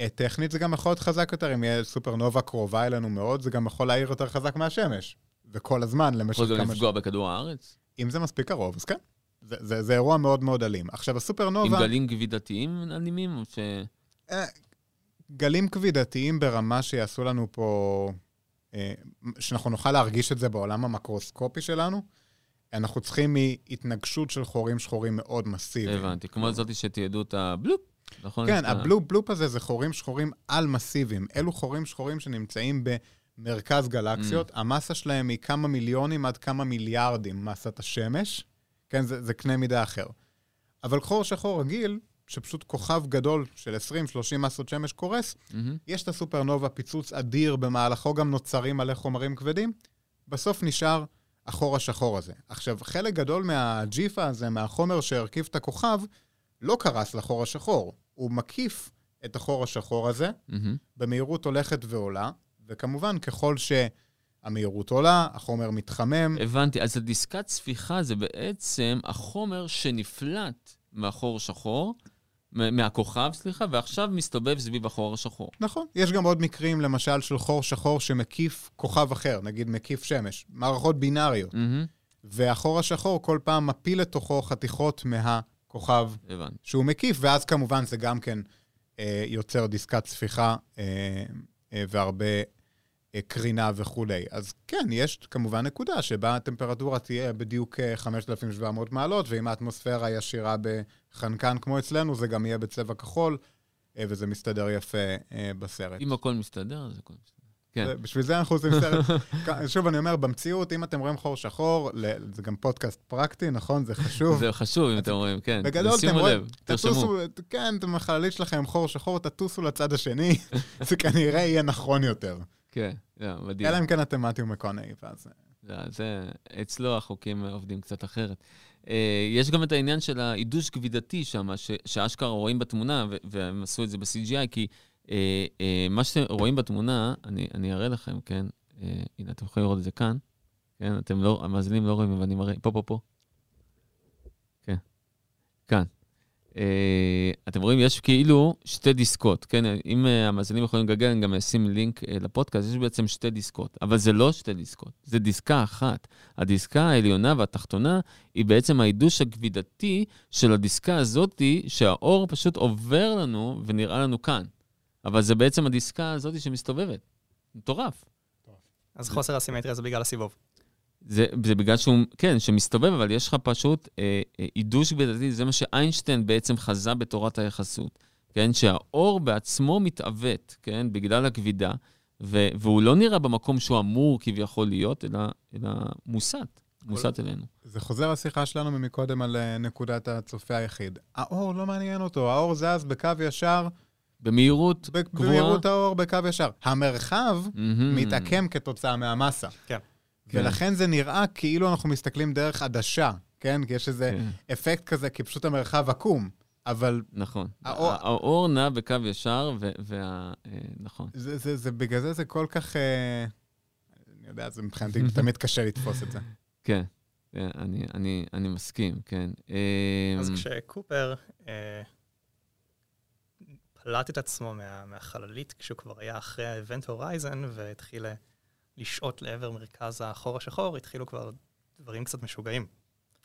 אה, טכנית זה גם יכול להיות חזק יותר, אם יהיה סופרנובה קרובה אלינו מאוד, זה גם יכול להעיר יותר חזק מהשמש. וכל הזמן, למשך יכול גם כמה... לפגוע בכדור הארץ? אם זה מספיק קרוב, אז כן. זה, זה, זה אירוע מאוד מאוד אלים. עכשיו, הסופרנובה... עם גלים כבידתיים אלימים? או ש... אה, גלים כבידתיים ברמה שיעשו לנו פה, אה, שאנחנו נוכל להרגיש את זה בעולם המקרוסקופי שלנו. אנחנו צריכים מהתנגשות של חורים שחורים מאוד מסיביים. הבנתי. כמו זאתי שתיעדו את הבלופ, נכון? כן, את ה- הבלופ בלופ הזה זה חורים שחורים על מסיביים. אלו חורים שחורים שנמצאים במרכז גלקסיות, Mm. המסה שלהם היא כמה מיליונים עד כמה מיליארדים מסת השמש. כן, זה, זה קנה מידה אחר. אבל חור שחור רגיל, שפשוט כוכב גדול של 20-30 מסות שמש קורס, מהמם. יש את הסופרנובה, פיצוץ אדיר, במהלכו גם נוצרים מלא חומרים כבדים, בסוף נשאר החור השחור הזה. עכשיו, חלק גדול מהג'יפה הזה, מהחומר שהרכיב את הכוכב, לא קרס לחור השחור. הוא מקיף את החור השחור הזה, מהמם. במהירות הולכת ועולה, וכמובן, ככל שהמהירות עולה, החומר מתחמם. הבנתי. אז הדיסקת ספיחה זה בעצם החומר שנפלט מהחור שחור, מהכוכב, סליחה, ועכשיו מסתובב סביב החור השחור. נכון. יש גם עוד מקרים, למשל, של חור שחור שמקיף כוכב אחר, נגיד מקיף שמש, מערכות בינאריות. מהמם. והחור השחור כל פעם מפיל לתוכו חתיכות מהכוכב הבנתי. שהוא מקיף, ואז כמובן זה גם כן אה, יוצר דיסקת ספיחה אה, אה, והרבה קרינה וכולי. אז כן, יש כמובן נקודה שבה הטמפרטורה תהיה בדיוק אה, 5,700 מעלות, ואם האטמוספירה ישירה בחנקן כמו אצלנו, זה גם יהיה בצבע כחול, אה, וזה מסתדר יפה אה, בסרט. אם הכל מסתדר, אז הכל מסתדר. כן. בשביל זה אנחנו עושים סרט. שוב, אני אומר, במציאות, אם אתם רואים חור שחור, זה גם פודקאסט פרקטי, נכון? זה חשוב. זה חשוב, אם אתם רואים, כן. בגדול, אתם רואים. תטוסו, כן, אתם החללית שלכם חור שחור, תטוסו לצד השני, זה כנראה יהיה נכון יותר. כן, זה מדהים. אלא אם כן אתם מתיו מקונאי, ואז... זה, זה, אצלו החוקים עובדים קצת אחרת. אה, יש גם את העניין של העידוש כבידתי שם, שאשכרה רואים בתמונה, והם עשו את זה ב-CGI, כי אה, אה, מה שאתם רואים בתמונה, אני, אני אראה לכם, כן? אה, הנה, אתם יכולים לראות את זה כאן. כן, אתם לא, המאזינים לא רואים, אבל אני מראה, פה, פה, פה. כן, כאן. אה, אתם רואים, יש כאילו שתי דיסקות, כן? אם אה, המאזינים יכולים לגגל, אני גם אשים לינק אה, לפודקאסט, יש בעצם שתי דיסקות, אבל זה לא שתי דיסקות, זה דיסקה אחת. הדיסקה העליונה והתחתונה היא בעצם העידוש הכבידתי של הדיסקה הזאתי, שהאור פשוט עובר לנו ונראה לנו כאן. אבל זה בעצם הדיסקה הזאתי שמסתובבת. מטורף. אז חוסר הסימטריה זה בגלל הסיבוב. זה, זה בגלל שהוא, כן, שמסתובב, אבל יש לך פשוט אה, אה, עידוש כבידתי, זה מה שאיינשטיין בעצם חזה בתורת היחסות, כן? שהאור בעצמו מתעוות, כן? בגלל הכבידה, ו, והוא לא נראה במקום שהוא אמור כביכול להיות, אלא, אלא מוסט, מוסט אלינו. זה חוזר לשיחה שלנו ממקודם על אה, נקודת הצופה היחיד. האור לא מעניין אותו, האור זז בקו ישר, במהירות גבוהה. במהירות האור בקו ישר. המרחב מהמם. מתעקם כתוצאה מהמסה. כן. כן. ולכן זה נראה כאילו אנחנו מסתכלים דרך עדשה, כן? כי יש איזה כן. אפקט כזה, כי פשוט המרחב עקום. אבל נכון. האור- האור נע בקו ישר, ו- וה... אה, נכון. זה, זה, זה, בגלל זה זה כל כך... אה, אני יודע, זה מבחינתי תמיד קשה לתפוס את זה. כן, אה, אני, אני, אני מסכים, כן. אז כשקופר אה, פלט את עצמו מה, מהחללית, כשהוא כבר היה אחרי ה event horizon, והתחיל לשחות לעבר מרכז החור השחור, התחילו כבר דברים קצת משוגעים.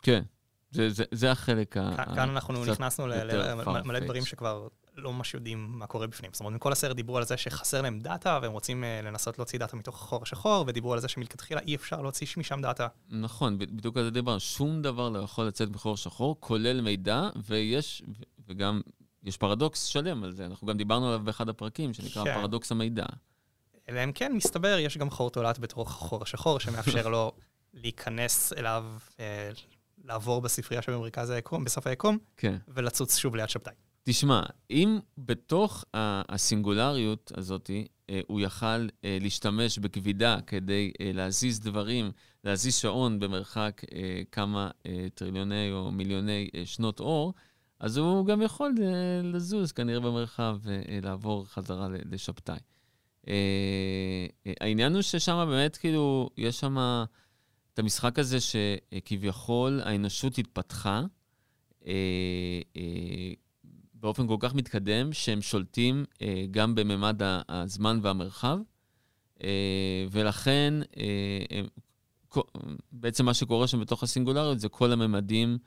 כן, זה, זה, זה החלק ה... כאן- כאן אנחנו נכנסנו ל- יותר ל- מלא- מלא farfetched. דברים שכבר לא ממש יודעים מה קורה בפנים. זאת אומרת, מכל הסרט דיברו על זה שחסר להם דאטה, והם רוצים אה, לנסות להוציא דאטה מתוך החור השחור, ודיברו על זה שמלכתחילה אי אפשר להוציא משם דאטה. נכון, בדיוק על זה דיברנו. שום דבר לא יכול לצאת בחור שחור, כולל מידע, ויש, וגם, יש פרדוקס שלם על זה. אנחנו גם דיברנו עליו באחד הפרקים, שנקרא כן. פרדוקס המידע. אלא אם כן, מסתבר, יש גם חור תולעת בתוך החור השחור, שמאפשר לו להיכנס אליו, אה, לעבור בספרייה שבמרכז היקום, בסוף היקום, כן. ולצוץ שוב ליד שבתאי. תשמע, אם בתוך הסינגולריות הזאת, אה, הוא יכל אה, להשתמש בכבידה כדי אה, להזיז דברים, להזיז שעון במרחק אה, כמה אה, טריליוני או מיליוני אה, שנות אור, אז הוא גם יכול אה, לזוז כנראה במרחב ולעבור חזרה ל- לשבתאי. אה, אה, העניין הוא ששם באמת, כאילו, יש שם את המשחק הזה שכביכול האנושות התפתחה. אה, אה, באופן כל כך מתקדם, שהם שולטים אה, גם בממד הזמן והמרחב, אה, ולכן אה, הם, בעצם מה שקורה שם בתוך הסינגולריות זה כל הממדים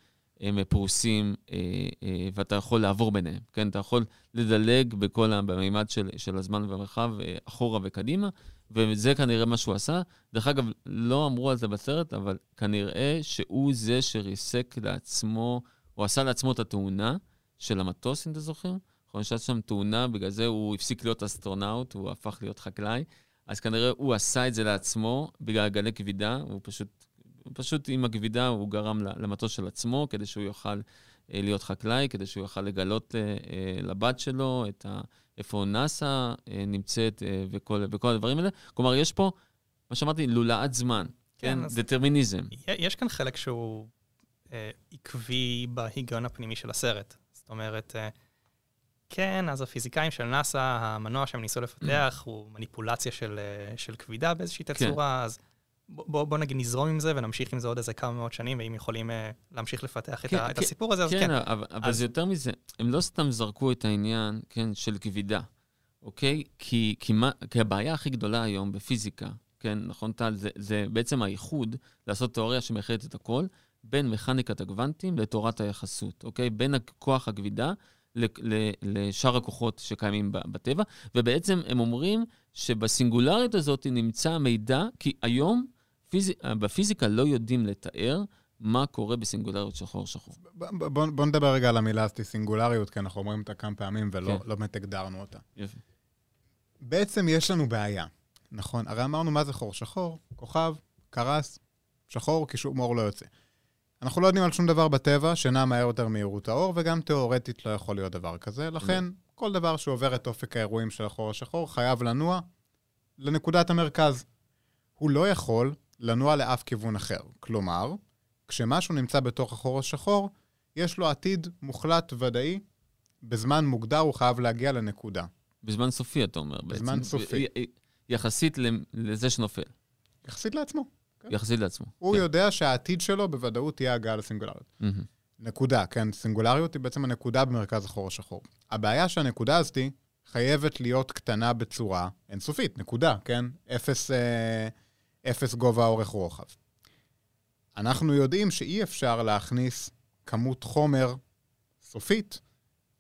הם פרוסים, אה, אה, ואתה יכול לעבור ביניהם, כן? אתה יכול לדלג בכל. במימד של, של הזמן והמרחב, אה, אחורה וקדימה, וזה כנראה מה שהוא עשה. דרך אגב, לא אמרו על זה בסרט, אבל כנראה שהוא זה שריסק לעצמו, הוא עשה לעצמו את התאונה של המטוס, אם אתה זוכר. נכון, יש שם תאונה, בגלל זה הוא הפסיק להיות אסטרונאוט, הוא הפך להיות חקלאי. אז כנראה הוא עשה את זה לעצמו בגלל גלי כבידה, הוא פשוט, הוא פשוט עם הכבידה הוא גרם למטוס של עצמו, כדי שהוא יוכל אה, להיות חקלאי, כדי שהוא יוכל לגלות אה, אה, לבת שלו את ה, איפה נאסא נמצאת וכל, וכל הדברים האלה. כלומר, יש פה, מה שאמרתי, לולאת זמן, כן? כן, דטרמיניזם. יש כאן חלק שהוא אה, עקבי בהיגיון הפנימי של הסרט. זאת אומרת, אה, כן, אז הפיזיקאים של נאסא, המנוע שהם ניסו לפתח הוא מניפולציה של, אה, של כבידה באיזושהי כן. תצורה, אז בוא, בוא נגיד נזרום עם זה ונמשיך עם זה עוד איזה כמה מאות שנים, ואם יכולים אה, להמשיך לפתח את, כן, את כן, הסיפור הזה, אז כן, כן. אבל, אבל אז- זה יותר מזה, הם לא סתם זרקו את העניין, כן, של כבידה, אוקיי? כי, כי, מה, כי הבעיה הכי גדולה היום בפיזיקה, כן, נכון טל? זה, זה בעצם האיחוד, לעשות תיאוריה שמאחדת את הכל, בין מכניקת הגוונטים לתורת היחסות, אוקיי? בין כוח הכבידה לשאר הכוחות שקיימים בטבע, ובעצם הם אומרים שבסינגולריות הזאת נמצא המידע, כי היום פיזי, בפיזיקה לא יודעים לתאר מה קורה בסינגולריות שחור. ב- בוא, בוא נדבר רגע על המילה הזאת, סינגולריות, כי אנחנו אומרים אותה כמה פעמים ולא כן. לא באמת הגדרנו אותה. יופי. בעצם יש לנו בעיה, נכון? הרי אמרנו מה זה חור שחור, כוכב, קרס, שחור, כי שום אור לא יוצא. אנחנו לא יודעים על שום דבר בטבע שנע מהר יותר מהירות האור, וגם תיאורטית לא יכול להיות דבר כזה. לכן, כל דבר שעובר את אופק האירועים של החור השחור חייב לנוע לנקודת המרכז. הוא לא יכול לנוע לאף כיוון אחר. כלומר, כשמשהו נמצא בתוך החור השחור, יש לו עתיד מוחלט ודאי, בזמן מוגדר הוא חייב להגיע לנקודה. בזמן סופי, אתה אומר, בעצם. בזמן סופי. י- י- יחסית לזה שנופל, יחסית לעצמו. יחסית לעצמו. הוא כן. יודע שהעתיד שלו בוודאות יהיה הגעה לסינגולריות. מהמם. נקודה, כן? סינגולריות היא בעצם הנקודה במרכז החור השחור. הבעיה שהנקודה הזאת חייבת להיות קטנה בצורה אינסופית, נקודה, כן? אפס, אה, אפס גובה אורך רוחב. אנחנו יודעים שאי אפשר להכניס כמות חומר סופית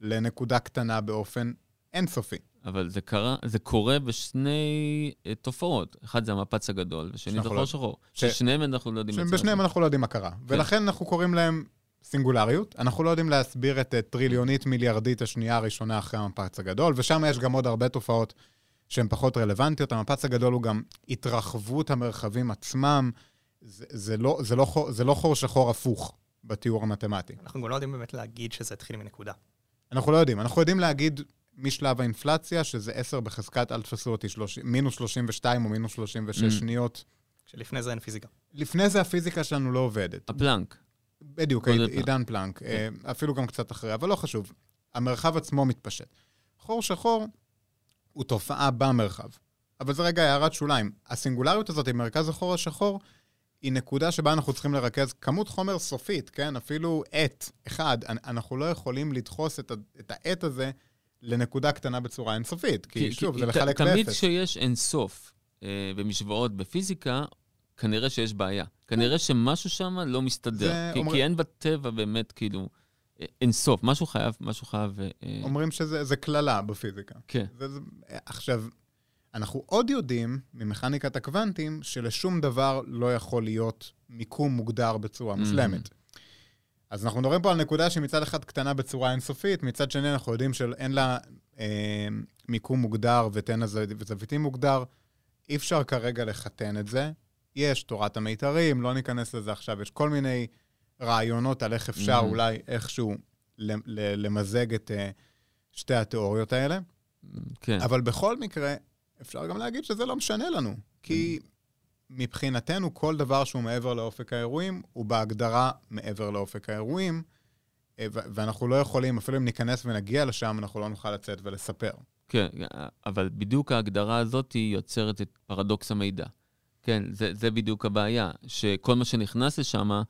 לנקודה קטנה באופן אינסופי. אבל זה קרה, זה קורה בשני אה, תופעות. אחד זה המפץ הגדול, ושני זה חור לא- שחור. ש- ששניהם אנחנו לא יודעים אותם. אנחנו לא יודעים מה קרה. ולכן אנחנו קוראים להם סינגולריות. אנחנו לא יודעים להסביר את אה, טריליונית מיליארדית השנייה הראשונה אחרי המפץ הגדול, ושם יש גם עוד הרבה תופעות שהן פחות רלוונטיות. המפץ הגדול הוא גם התרחבות המרחבים עצמם. זה, זה, לא, זה, לא, חור- זה לא חור שחור הפוך בתיאור המתמטי. אנחנו גם לא יודעים באמת להגיד שזה התחיל מנקודה. אנחנו לא יודעים. אנחנו יודעים להגיד משלב האינפלציה, שזה 10 בחזקת, אל תפסו אותי, 30, מינוס 32 או מינוס 36 Mm. שניות. שלפני זה אין פיזיקה. לפני זה הפיזיקה שלנו לא עובדת. הפלנק. בדיוק, גודל עיד- פלנק. עידן פלנק, אה, אפילו גם קצת אחרי, אבל לא חשוב. המרחב עצמו מתפשט. חור שחור הוא תופעה במרחב, אבל זה רגע הערת שוליים. הסינגולריות הזאת עם מרכז החור השחור, היא נקודה שבה אנחנו צריכים לרכז כמות חומר סופית, כן? אפילו עט אחד. אנ- אנחנו לא יכולים לדחוס את העט הזה לנקודה קטנה בצורה אינסופית, כי, שוב, זה ת- לחלק תמיד באפס. כשיש אינסוף אה, במשוואות בפיזיקה, כנראה שיש בעיה. כנראה שמשהו שם לא מסתדר. זה כי, אומר- כי אין בטבע באמת, כאילו, אה, אינסוף. משהו חייב, משהו חייב... אה, אה, אומרים שזה זה קללה בפיזיקה. כן. זה, זה, עכשיו, אנחנו עוד יודעים ממכניקת הקוונטים שלשום דבר לא יכול להיות מיקום מוגדר בצורה מושלמת. אז אנחנו מדברים פה על נקודה שמצד אחד קטנה בצורה אינסופית, מצד שני אנחנו יודעים שאין לה אה, מיקום מוגדר ותן וזוויתים מוגדר. אי אפשר כרגע לחתן את זה. יש תורת המיתרים, לא ניכנס לזה עכשיו, יש כל מיני רעיונות על איך אפשר Mhm. אולי איכשהו למזג את אה, שתי התיאוריות האלה. כן. אבל בכל מקרה, אפשר גם להגיד שזה לא משנה לנו, כי מבחינתנו כל דבר שהוא מעבר לאופק האירועים, הוא בהגדרה מעבר לאופק האירועים, אה, ואנחנו לא יכולים, אפילו אם ניכנס ונגיע לשם, אנחנו לא נוכל לצאת ולספר. כן, אבל בדיוק ההגדרה הזאת יוצרת את פרדוקס המידע. כן, זה, זה בדיוק הבעיה, שכל מה שנכנס לשם אה,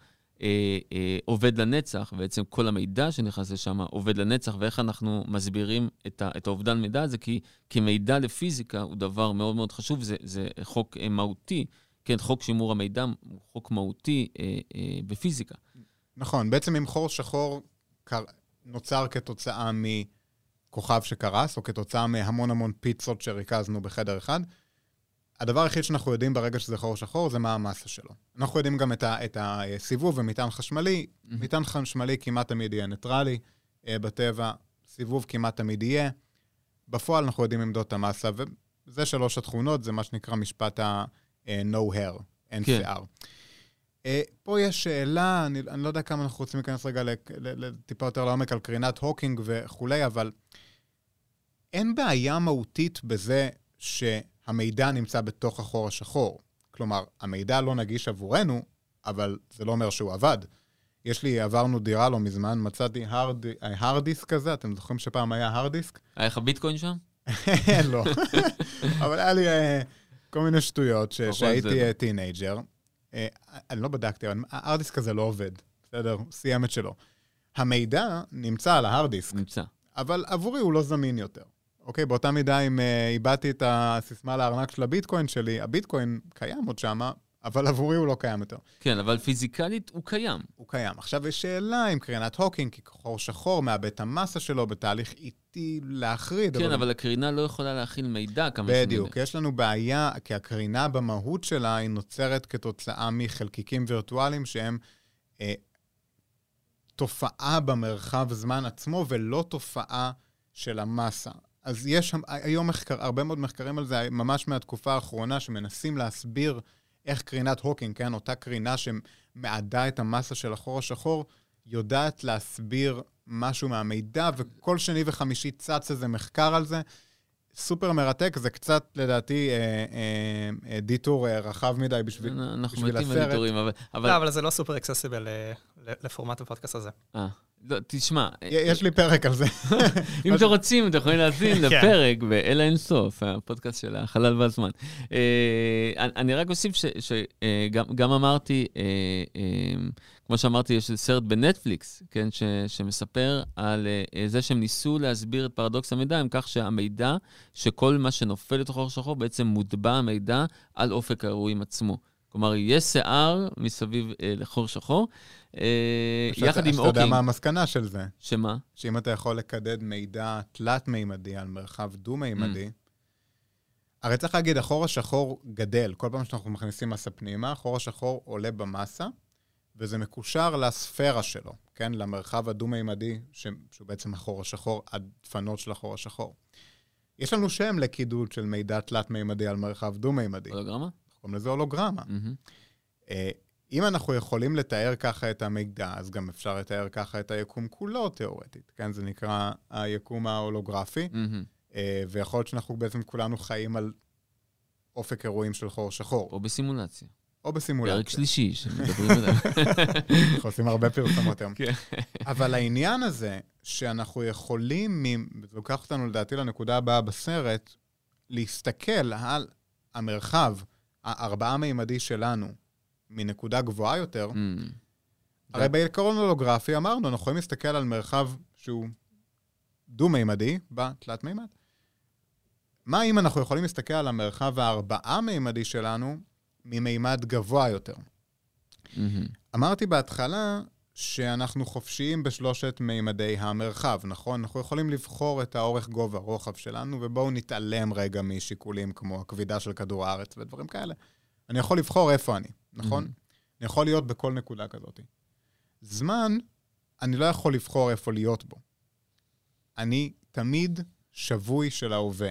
אה, עובד לנצח, בעצם כל המידע שנכנס לשם עובד לנצח, ואיך אנחנו מסבירים את, ה, את האובדן מידע הזה, כי, כי מידע לפיזיקה הוא דבר מאוד מאוד חשוב, זה, זה חוק אה, מהותי, כן, חוק שימור המידע הוא חוק מהותי אה, אה, בפיזיקה. נכון, בעצם אם חור שחור קר... נוצר כתוצאה מכוכב שקרס, או כתוצאה מהמון המון פיצות שריכזנו בחדר אחד, הדבר היחיד שאנחנו יודעים ברגע שזה חור שחור זה מה המסה שלו. אנחנו יודעים גם את, ה... את הסיבוב ומטען חשמלי. מטען חשמלי כמעט תמיד יהיה ניטרלי אה, בטבע, סיבוב כמעט תמיד יהיה. בפועל אנחנו יודעים למדוד את המסה, וזה שלוש התכונות, זה מה שנקרא משפט ה-no hair, אין כן. שיער. אה, פה יש שאלה, אני, אני לא יודע כמה אנחנו רוצים להיכנס רגע לק- ל- ל- טיפה יותר לעומק על קרינת הוקינג וכולי, אבל אין בעיה מהותית בזה שהמידע נמצא בתוך החור השחור. כלומר, המידע לא נגיש עבורנו, אבל זה לא אומר שהוא אבד. יש לי, עברנו דירה לא מזמן, מצאתי hard disk כזה, אתם זוכרים שפעם היה hard disk? היה לך ביטקוין שם? לא. אבל היה לי אה, כל מיני שטויות שהייתי teenager. אה, אני לא בדקתי, אבל ה hard disk הזה לא עובד, בסדר? סיים את שלו. המידע נמצא על ה hard disk, נמצא. אבל עבורי הוא לא זמין יותר. אוקיי, באותה מידה אם אה, איבדתי את הסיסמה לארנק של הביטקוין שלי, הביטקוין קיים עוד שמה, אבל עבורי הוא לא קיים יותר. כן, אבל פיזיקלית הוא קיים. הוא קיים. עכשיו יש שאלה אם קרינת הוקינג, כי חור שחור מאבד את המסה שלו בתהליך איטי להחריד. כן, אבל הקרינה לא יכולה להכיל מידע כמה בדיוק, יודע. יש לנו בעיה, כי הקרינה במהות שלה היא נוצרת כתוצאה מחלקיקים וירטואליים שהם אה, תופעה במרחב זמן עצמו ולא תופעה של המסה. אז יש היום מחקר, הרבה מאוד מחקרים על זה, ממש מהתקופה האחרונה, שמנסים להסביר איך קרינת הוקינג, כן, אותה קרינה שמאדה את המסה של החור השחור, יודעת להסביר משהו מהמידע, וכל שני וחמישי צץ איזה מחקר על זה. סופר מרתק, זה קצת, לדעתי, אה, אה, אה, detour אה, רחב מדי בשביל, אנחנו בשביל מתים הסרט. בדיטורים, אבל... אבל- לא, אבל זה לא סופר accessible לפורמט הפודקאסט הזה. אה, לא, תשמע, יש לי פרק על זה. אם אתם רוצים, אתם יכולים להאזין כן. לפרק באל האין סוף, הפודקאסט של החלל והזמן. אה, אני- רק אוסיף שגם אמרתי, אה, אה, כמו שאמרתי, יש סרט בנטפליקס, כן, שמספר על אה, זה שהם ניסו להסביר את פרדוקס המידע עם כך שהמידע, שכל מה שנופל לתוך חור שחור, בעצם מוטבע המידע על אופק האירועים עצמו. כלומר, יש שיער מסביב אה, לחור שחור, אה, יחד עם שאתה יודע אוקינג. מה המסקנה של זה. שמה? שאם אתה יכול לקדד מידע תלת-מימדי על מרחב דו-מימדי, הרי צריך להגיד, החור השחור גדל. כל פעם שאנחנו מכניסים מסה פנימה, החור השחור עולה במסה, וזה מקושר לספירה שלו, כן? למרחב הדו-מימדי, ש... שהוא בעצם החור השחור, הדפנות של החור השחור. יש לנו שם לקידוד של מידע תלת-מימדי על מרחב דו-מימדי. הולוגרמה? קוראים לזה הולוגרמה. אה, אם אנחנו יכולים לתאר ככה את המידע, אז גם אפשר לתאר ככה את היקום כולו תיאורטית, כן? זה נקרא היקום ההולוגרפי. אה, ויכול להיות שאנחנו בעצם כולנו חיים על אופק אירועים של חור שחור, או בסימולציה. או בסימולציה. פרק שלישי שמדברים עליו. אנחנו עושים הרבה פרסומות היום. כן. אבל העניין הזה, שאנחנו יכולים, זה לוקח אותנו לדעתי לנקודה הבאה בסרט, להסתכל על המרחב הארבעה-מימדי שלנו מנקודה גבוהה יותר, אמ, הרי בעיקרון הולוגרפי אמרנו, אנחנו יכולים להסתכל על מרחב שהוא דו-מימדי בתלת-מימד. מה אם אנחנו יכולים להסתכל על המרחב הארבעה-מימדי שלנו ממימד גבוה יותר? מהמם. אמרתי בהתחלה שאנחנו חופשיים בשלושת מימדי המרחב, נכון? אנחנו יכולים לבחור את האורך גובה רוחב שלנו, ובואו נתעלם רגע משיקולים כמו הכבידה של כדור הארץ ודברים כאלה. אני יכול לבחור איפה אני, נכון? אני יכול להיות בכל נקודה כזאת. זמן, אני לא יכול לבחור איפה להיות בו. אני תמיד שבוי של ההווה.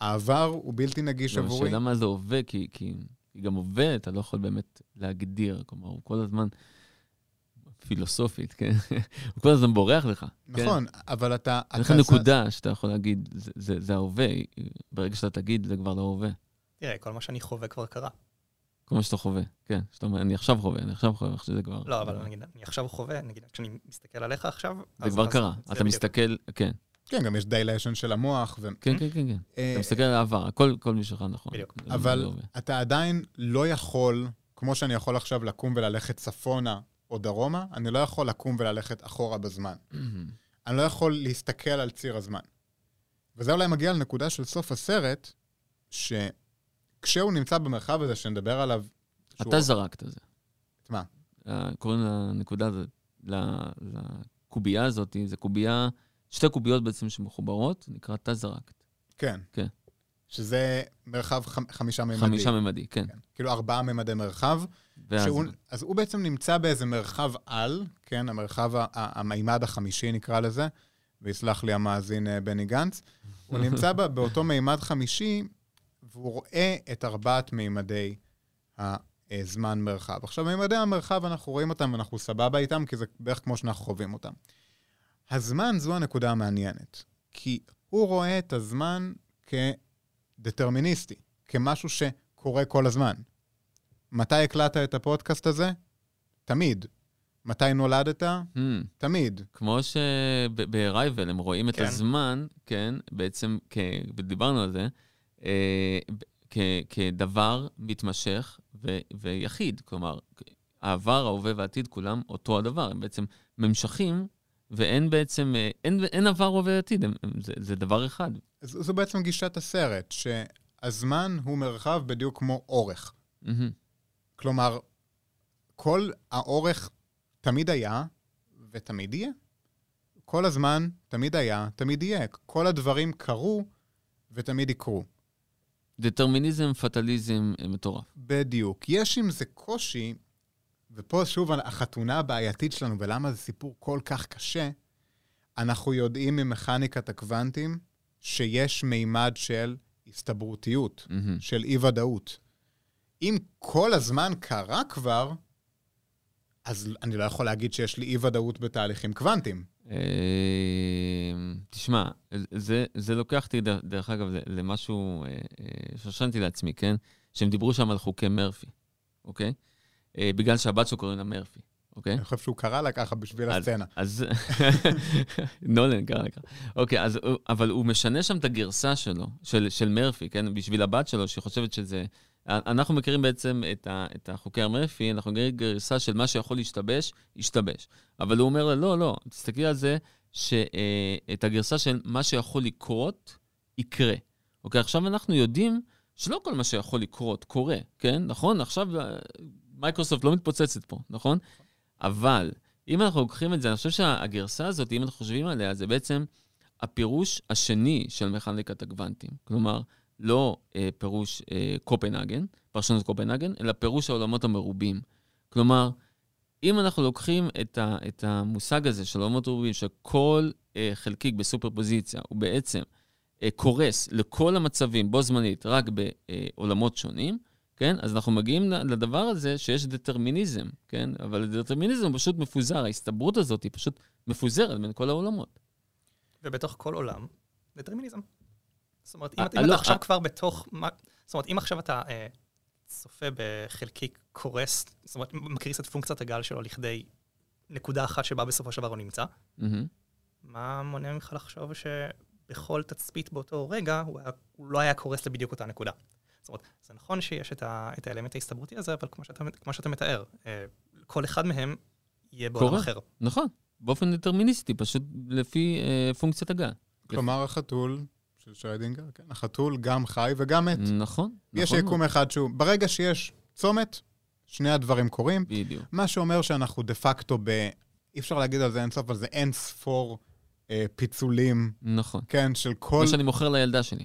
העבר הוא בלתי נגיש לא, עבורי. השאלה מה זה הווה, כי כי גם הווה, אתה לא יכול באמת להגדיר. כלומר, הוא כל הזמן, פילוסופית, כן? הוא כל הזמן בורח לך. כן? נכון, אבל אתה... אין לך נקודה שאתה יכול להגיד, זה- זה זה ההווה. ברגע שאתה תגיד, זה כבר לא הווה. תראה, כל מה שאני חווה כבר קרה. כל מה שאתה חווה, כן. שאתה אומר, אני עכשיו חווה, אני עכשיו חווה, שזה כבר... לא, אבל נגיד, אני עכשיו חווה, נגיד, כשאני מסתכל עליך עכשיו... זה כבר קרה. זה אתה בדיוק. מסתכל, כן. כן, גם יש dilation של המוח. ו... כן, כן, כן, כן. אה, אתה מסתכל על העבר, הכל כל בשבילך נכון. בדיוק. זה- זה אבל. אתה עדיין לא יכול, כמו שאני יכול עכשיו לקום וללכת צפונה או דרומה, אני לא יכול לקום וללכת אחורה בזמן. אני לא יכול להסתכל על ציר הזמן. וזה אולי מגיע לנקודה של סוף הסרט, שכשהוא נמצא במרחב הזה שנדבר עליו... שהוא- אתה זרקת את זה. את מה? אה, קוראים לנקודה הזאת, לקובייה הזאת, זה קובייה, שתי קוביות בעצם שמחוברות, נקרא תא זרקת. כן. כן. שזה מרחב חמ... חמישה ממדי. חמישה ממדי, כן. כן. כאילו ארבעה ממדי מרחב. ואז, שהוא, אז הוא בעצם נמצא באיזה מרחב על, כן, המרחב, המימד החמישי נקרא לזה, ויסלח לי המאזין אה, בני גנץ. הוא נמצא בה- באותו מימד חמישי, והוא רואה את ארבעת מימדי הזמן-מרחב. עכשיו, מימדי המרחב, אנחנו רואים אותם, אנחנו סבבה איתם, כי זה בערך כמו שאנחנו חווים אותם. הזמן זו הנקודה המעניינת, כי הוא רואה את הזמן כדטרמיניסטי, כמשהו שקורה כל הזמן. מתי הקלטת את הפודקאסט הזה? תמיד. מתי נולדת? Hmm, תמיד. כמו שב-Arrival הם רואים את כן. הזמן, כן, בעצם, כ... ודיברנו על זה, אה, כ... כדבר מתמשך ו... ויחיד. כלומר, העבר, ההווה והעתיד, כולם אותו הדבר. הם בעצם ממשכים, ואין בעצם, אה, אין, אין עבר, הווה ועתיד, הם, הם, זה, זה דבר אחד. זו בעצם גישת הסרט, שהזמן הוא מרחב בדיוק כמו אורך. מהמם. כלומר, כל האורך תמיד היה ותמיד יהיה. כל הזמן תמיד היה, תמיד יהיה. כל הדברים קרו ותמיד יקרו. דטרמיניזם, פטליזם אה, מטורף. בדיוק. יש עם זה קושי, ופה שוב החתונה הבעייתית שלנו, ולמה זה סיפור כל כך קשה, אנחנו יודעים ממכניקת הקוונטים שיש מימד של הסתברותיות, מהמם. של אי-ודאות. אם כל הזמן קרה כבר, אז אני לא יכול להגיד שיש לי אי-ודאות בתהליכים קוונטיים. אה, תשמע, זה, זה לוקח אותי, דרך, אגב, למשהו אה, אה, שרשמתי לעצמי, כן? שהם דיברו שם על חוקי מרפי, אוקיי? אה, בגלל שהבת שלו קוראים לה מרפי, אוקיי? אני חושב שהוא קרא לה ככה בשביל הסצנה. אז... נולן קרא לך. אוקיי, אז, אבל הוא משנה שם את הגרסה שלו, של, של מרפי, כן? בשביל הבת שלו, שהיא חושבת שזה... אנחנו מכירים בעצם את, ה, את החוקר מרפי, אנחנו מכירים גרסה של מה שיכול להשתבש, ישתבש. אבל הוא אומר לה, לא, לא, תסתכלי על זה, שאת הגרסה של מה שיכול לקרות, יקרה. אוקיי, עכשיו אנחנו יודעים שלא כל מה שיכול לקרות קורה, כן? נכון? עכשיו אה, מייקרוסופט לא מתפוצצת פה, נכון? אבל אם אנחנו לוקחים את זה, אני חושב שהגרסה הזאת, אם אנחנו חושבים עליה, זה בעצם הפירוש השני של מכניקת הקוונטים. כלומר, לא אה, פירוש אה, קופנהגן, פרשנות קופנהגן, אלא פירוש העולמות המרובים. כלומר, אם אנחנו לוקחים את, ה, את המושג הזה של עולמות מרובים, שכל אה, חלקיק בסופרפוזיציה הוא בעצם אה, קורס לכל המצבים בו זמנית, רק בעולמות שונים, כן? אז אנחנו מגיעים לדבר הזה שיש דטרמיניזם, כן? אבל דטרמיניזם הוא פשוט מפוזר, ההסתברות הזאת היא פשוט מפוזרת בין כל העולמות. ובתוך כל עולם, דטרמיניזם. זאת אומרת, אה, אם, אתה- אם לא, אתה עכשיו אה. כבר בתוך... זאת אומרת, אם עכשיו אתה אה, צופה בחלקיק קורס, זאת אומרת, מקריס את פונקציית הגל שלו לכדי נקודה אחת שבה בסופו של דבר הוא נמצא. מה מונע ממך לחשוב שבכל תצפית באותו רגע הוא, היה, הוא לא היה קורס לבדיוק אותה נקודה? זאת אומרת, זה נכון שיש את, ה, את האלמנט ההסתברותי הזה, אבל כמו שאתה, כמו שאתה מתאר, אה, כל אחד מהם יהיה בעולם. אחר. נכון, באופן דטרמיניסטי, פשוט לפי אה, פונקציית הגל. כלומר, החתול של שרדינגר, כן, החתול גם חי וגם מת. נכון, יש נכון יקום אחד שהוא, ברגע שיש צומת, שני הדברים קורים, בדיוק. מה שאומר שאנחנו דה פקטו ב... אי אפשר להגיד על זה אינסוף, אבל זה אין ספור אה, פיצולים, נכון. כן, של כל... כמו שאני מוכר לילדה שלי,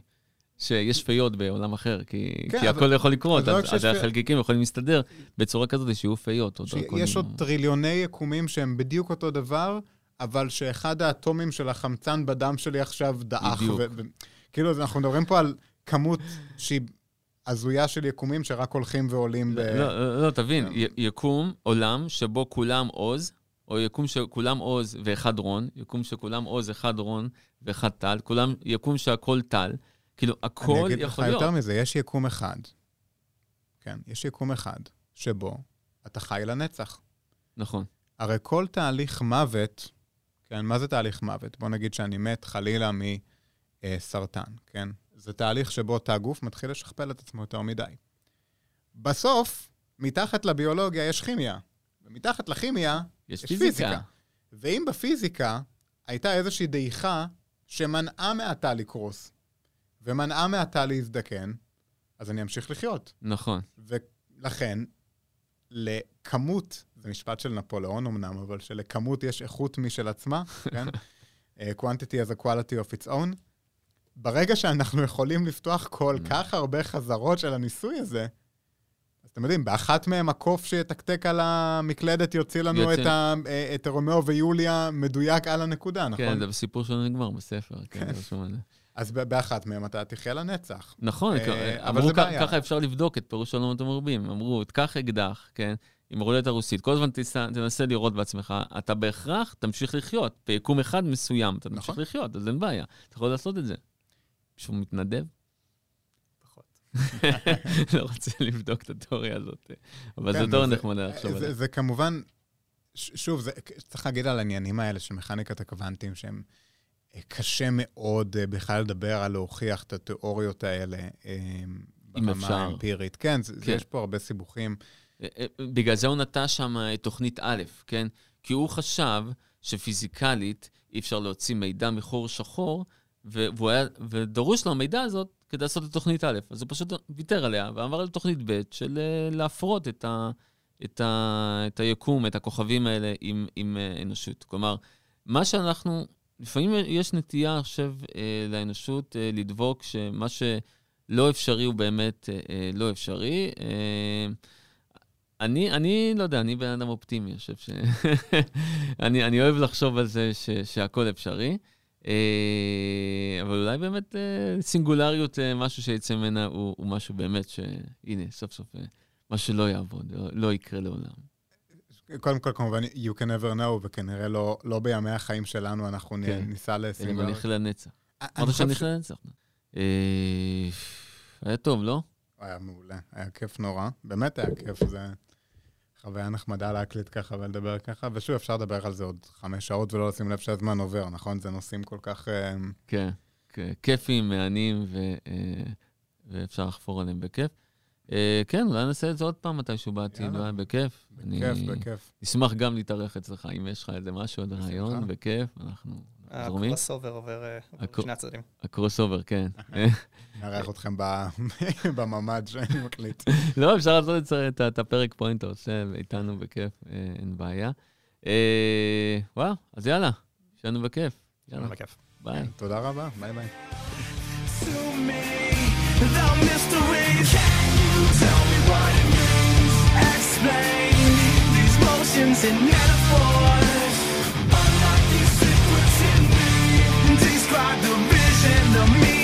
שיש פיות בעולם אחר, כי, כן, כי אבל- הכל יכול לקרות, אז לא אז, שיש החלקיקים יכולים להסתדר בצורה כזאת שיהיו פיות. שיש דרקונים. עוד טריליוני יקומים שהם בדיוק אותו דבר, אבל שאחד האטומים של החמצן בדם שלי עכשיו דעך. בדיוק. ו- ו- כאילו, אנחנו מדברים פה על כמות שהיא הזויה של יקומים שרק הולכים ועולים ב... לא, לא, לא, תבין, כן. י- יקום, עולם שבו כולם עוז, או יקום שכולם עוז ואחד רון, יקום שכולם עוז, אחד רון ואחד טל, כולם, יקום שהכל טל. כאילו, הכל אני אגיד לך יכול להיות. יותר מזה, יש יקום אחד, כן, יש יקום אחד, שבו אתה חי לנצח. נכון. הרי כל תהליך מוות, כן, מה זה תהליך מוות? בוא נגיד שאני מת חלילה מסרטן, כן? זה תהליך שבו תא הגוף מתחיל לשכפל את עצמו יותר מדי. בסוף, מתחת לביולוגיה יש כימיה, ומתחת לכימיה יש יש פיזיקה. פיזיקה. ואם בפיזיקה הייתה איזושהי דעיכה שמנעה מהתא לקרוס, ומנעה מהתא להזדקן, אז אני אמשיך לחיות. נכון. ולכן, לכמות, זה משפט של נפוליאון אמנם, אבל שלכמות יש איכות משל עצמה, כן? אה, quantity has a quality of its own. ברגע שאנחנו יכולים לפתוח כל Mm. כך הרבה חזרות של הניסוי הזה, אז אתם יודעים, באחת מהם הקוף שיתקתק על המקלדת יוציא לנו יוצא. את, ה, אה, את רומאו ויוליה מדויק על הנקודה, נכון? כן, זה בסיפור שלנו נגמר בספר. כן, כן. רשום על זה. אז באחת מהם אתה תחיה לנצח. נכון, אה, אבל זה בעיה. ככה אפשר לבדוק את פירוש העולמות המרובים. אמרו, תקח אקדח, כן, עם רולטה רוסית, כל הזמן תיסע- תנסה לראות בעצמך, אתה בהכרח תמשיך לחיות. ביקום אחד מסוים אתה תמשיך נכון. לחיות, אז אין בעיה. אתה יכול לעשות את זה. שהוא מתנדב? לא רוצה לבדוק את התיאוריה הזאת, אבל זו כן, תיאוריה זה- נחמדה לחשוב זה, עליה. זה כמובן ש- שוב, זה, צריך להגיד על העניינים האלה של מכניקת הקוונטים, שהם אה, קשה מאוד אה, בכלל לדבר על להוכיח את התיאוריות האלה אה, ברמה אפשר. האמפירית. זה, כן. כן, יש פה הרבה סיבוכים. אה, אה, בגלל זה הוא נטע שם את תוכנית א', כן? כי הוא חשב שפיזיקלית אי אפשר להוציא מידע מחור שחור, והוא היה, ודרוש לו המידע הזאת כדי לעשות את תוכנית א'. אז הוא פשוט ויתר עליה ועבר לתוכנית ב' של אה, להפרות את, ה, את, ה, את היקום, את הכוכבים האלה עם, עם אה, אנושות. כלומר, מה שאנחנו, לפעמים יש נטייה עכשיו אה, לאנושות אה, לדבוק שמה שלא אפשרי הוא באמת אה, אה, לא אפשרי. אה, אני, אני לא יודע, אני בן אדם אופטימי, אני חושב ש... אני, אני אוהב לחשוב על זה ש, שהכל אפשרי, אה, אבל אולי באמת אה, סינגולריות, אה, משהו שיצא ממנה הוא, הוא משהו באמת שהנה, סוף סוף, אה, משהו לא יעבוד, לא, לא יקרה לעולם. קודם כל, כמובן, you can never know, וכנראה לא, לא בימי החיים שלנו אנחנו כן. ניסע אני לסינגולריות. נחיה לנצח. אני אמרת שאני ש- נחיה לנצח. היה טוב, לא? היה מעולה, היה כיף נורא. באמת היה כיף, זה חוויה נחמדה להקליט ככה ולדבר ככה, ושוב, אפשר לדבר על זה עוד חמש שעות ולא לשים לב שהזמן עובר, נכון? זה נושאים כל כך... אה, כן, כן, כיפים, מהנים, ו, אה, ואפשר לחפור עליהם בכיף. אה, כן, אולי נעשה את זה עוד פעם מתישהו בעתיד. אולי בכיף. בכיף, בכיף. אשמח גם להתארח אצלך, אם יש לך איזה משהו, עוד. רעיון, בכיף, אנחנו זורמים. ה crossover עובר אה, בשני הצדדים. ה crossover, כן. נארח אתכם ב- בממ"ד שאני מקליט. לא, אפשר לעשות את הפרק פה, אם אתה עושה, איתנו בכיף, אה, אין בעיה. אה, וואו, אז יאללה, שיהיה בכיף. יאללה, בכיף. ביי. תודה רבה, ביי ביי. Explain these motions and metaphors. Strike the vision of me.